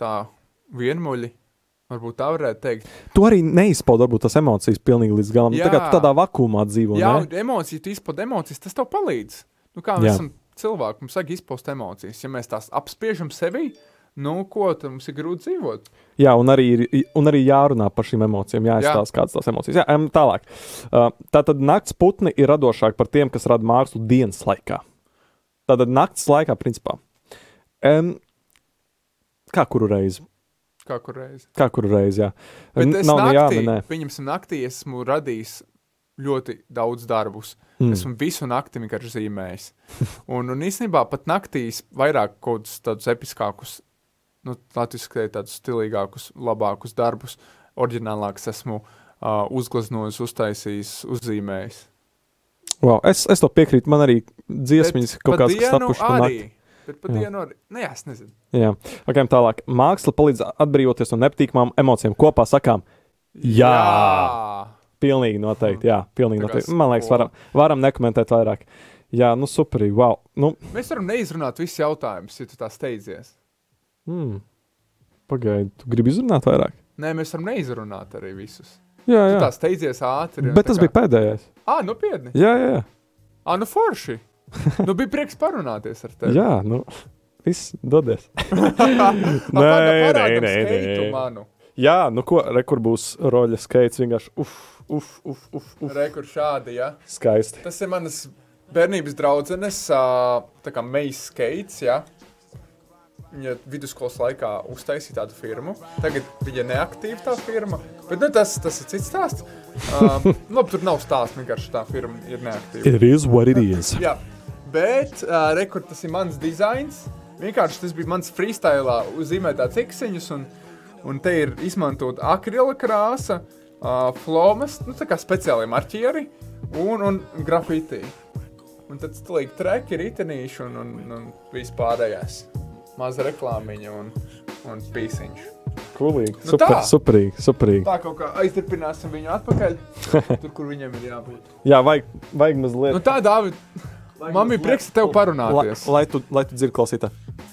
tā vienmuļi. Varbūt tā varētu teikt. Tu arī neizpaudi varbūt tās emocijas pilnīgi līdz galam. Jā. Jā. Tā kā tu tādā vakumā dzīvo. Jā, ne? un emociju, tu izpauž emocijas, tas tev palīdz. Nu, kā mēs Jā. esam cilvēki, mums vajag izpaust emocijas. Ja mēs tās apspiežam sevi, nu, ko tad mums ir grūti dzīvot? Jā, un arī, ir, un arī jārunā par šīm emocijām, jāizstāsta, kādas tās emocijas. Jā, tālāk. Uh, tātad nakts putni ir radošāki par tiem, kas rada mākslu dienas laikā. Tātad nakts laikā, principā. Um, kā kuru reizi? Kā kur reizi. Kā kuru reizi, jā. Bet es Nav jā, naktī, nē. pieņemsim, naktī esmu radījis ļoti daudz darbus. Mm. Esmu visu nakti vienkārši zīmējis. Un, un īstenībā pat naktīs vairāk kaut kādus tādus episkākus, nu, latviešu tādus stilīgākus, labākus darbus, oriģinālākus esmu uh, uzgleznojis, uztaisījis, uzzīmējis. Wow, es, es to piekrītu. Man arī dziesmiņas kaut kādas dienu stapušas pa nakti. Bet pa Jā. dienu arī. Nē, es nezinu. Jā, ok, tālāk. Māksla palīdz atbrīvoties no nepatīkamām emocijām. Kopā sakām, jā, jā. pilnīgi noteikti. Jā, pilnīgi noteikti. Man liekas, varam, varam nekomentēt vairāk. Jā, nu superīgi. Wow. Nu, Mēs varam neizrunāt visus jautājumus, ja tu tā steidzies. Mm, Pagaidi, tu gribi izrunāt vairāk? Nē, mēs varam neizrunāt arī visus. Jā, Tu jā. tā steidzies ātri. Bet tas kā- bija pēdējais. Ā, nu piedni. Jā, jā, jā. Ā, nu forši. nu bija prieks parunāties ar tevi. jā nu, viss dodies. Nē, nē, nē, nē. Manu. Jā, nu ko, re, kur būs roļa skaits. Vienkārši uf, uf, uf, uf, uf. Rekur šādi, ja. skaisti. Tas ir manas bērnības draudzenes, tā kā Meijas skaits, ja. Viņa vidusskolas laikā uztaisīja tādu firmu. Tagad viņa ir neaktīva tā firma. Bet nu, tas, tas ir cits stāsts. Uh, labi, tur nav stāsts, vienkārši tā firma ir neaktīva. It is what it is. Jā, bet uh, rekord, tas ir mans dizains. Vienkārši tas bija mans freestyle, uzzīmētā ciksiņus, un, un te ir izmantot akrila krāsa, uh, flomas, nu tā kā speciāli marķieri un, un grafiti. Un tad stilīgi treki, ritenīši un, un, un vispārējais. Maza reklāmiņa un, un pīsiņš. Kulīgi. Nu Super, tā. superīgi, superīgi. Tā kaut kā aizturpināsim viņu atpakaļ, tur, kur viņam ir jābūt. Jā, vajag, vajag mazliet. Nu tā, Dāvid, man bija prieks ar tevi lai, parunāties. lai tu, lai tu dzirdi klausītāji.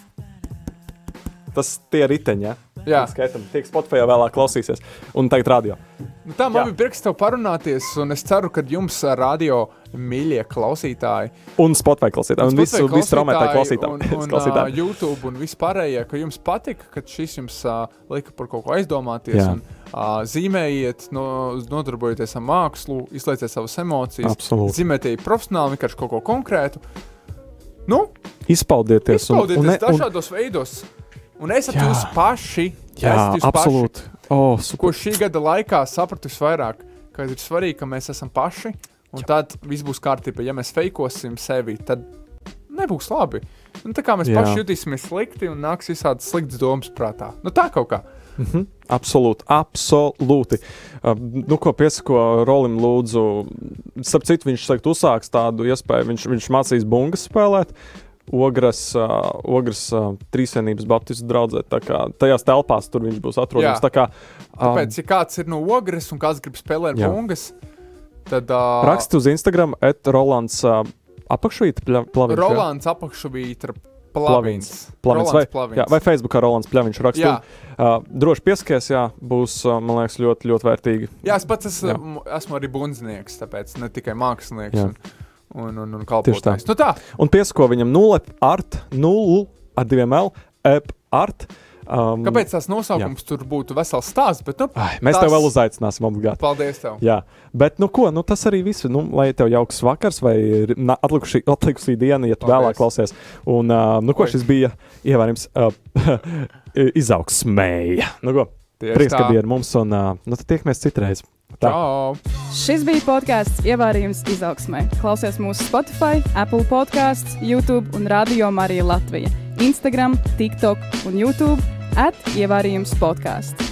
Tas tie riteņi, ja? Jā. Skaitam, tiek Spotify vēlāk klausīsies. Un tagad radio. Nu, tā man Jā. bija prieks tev parunāties, un es ceru, ka jums radio mīļie klausītāji, Un Spotify klausītāji. Un visu, visu traumētāju klausītāji un, un, klausītāji. ā, YouTube un vispārējie, ka jums patika, ka šis jums uh, lika par kaut ko aizdomāties. Jā. Un, uh, zīmējiet, no, nodarbojieties ar mākslu, izlaieciet savas emocijas, Absolūti. zīmējiet profesionāli, vienkārši kaut ko konkrētu. Nu, Izpaudieties. un- izpaudieties un un- dažādos veidos. Un esat Jā. jūs paši. Jā, jūs paši. absolūti. Oh, super. ko šī gada laikā sapratu visvairāk, ka ir svarīgi, ka mēs esam paši. Un tad viss būs kārtībā. Ja mēs feikosim sevi, tad nebūs labi. Un tā kā mēs Jā. Paši jutīsimies slikti un nāks visādas sliktas domas prātā. Nu tā kaut kā. Mhm. Absolūti, absolūti. Uh, nu, ko piesako Rolim, lūdzu. Starp citu, viņš saka, uzsāks tādu iespēju. Viņš, viņš mācīs bungas spēlēt. Ogres, uh, ogres uh, trīsvienības Baptistu draugzē. Tajās telpās tur viņš būs atrodams. Tā kā, um, Tāpēc, ja kāds ir no ogres un kāds grib spēlēt Jā. Tad uh, raksti uz Instagram, et Rolands uh, apakšvīta plavīns. jā? Rolands apakšvītra. Plavins Rolands vai, Plavins. jā, vai Facebookā Rolands Pļaviņš raksta. Uh, droši pieskaties, jā, būs, uh, man liekas, ļoti, ļoti vērtīgi. Jā, es pats esmu, Jā. esmu arī bundznieks, tāpēc ne tikai mākslinieks Jā. un, un, un, un kalpotājs. Nu tā, Un piesako viņam 0 art, 0 ar diviem L, ep art. Um, kāpēc tās nosaukums tur būtu vesels stāsts? Bet, nu, Ai, mēs tas- tev vēl uzaicināsim, obligāti. Paldies tev! Jā, bet nu ko, nu tas arī viss. Nu, lai tev jauks vakars vai atlikušī, atlikušī diena, ja tu Paldies. vēlāk klausies. Un, uh, nu ko, Oi. šis bija ievērojams uh, izaugsmēja. Nu ko, Tieši prieks, ka tā. bija ar mums un uh, nu, tiekamies citreiz. Tā. Čau! Šis bija podkāsts Ievārījums izaugsmē. Klausies mūsu Spotify, Apple podkāsts, YouTube un Radio Marija Latvija. Instagram, TikTok un YouTube at Ievārījums podkāsts.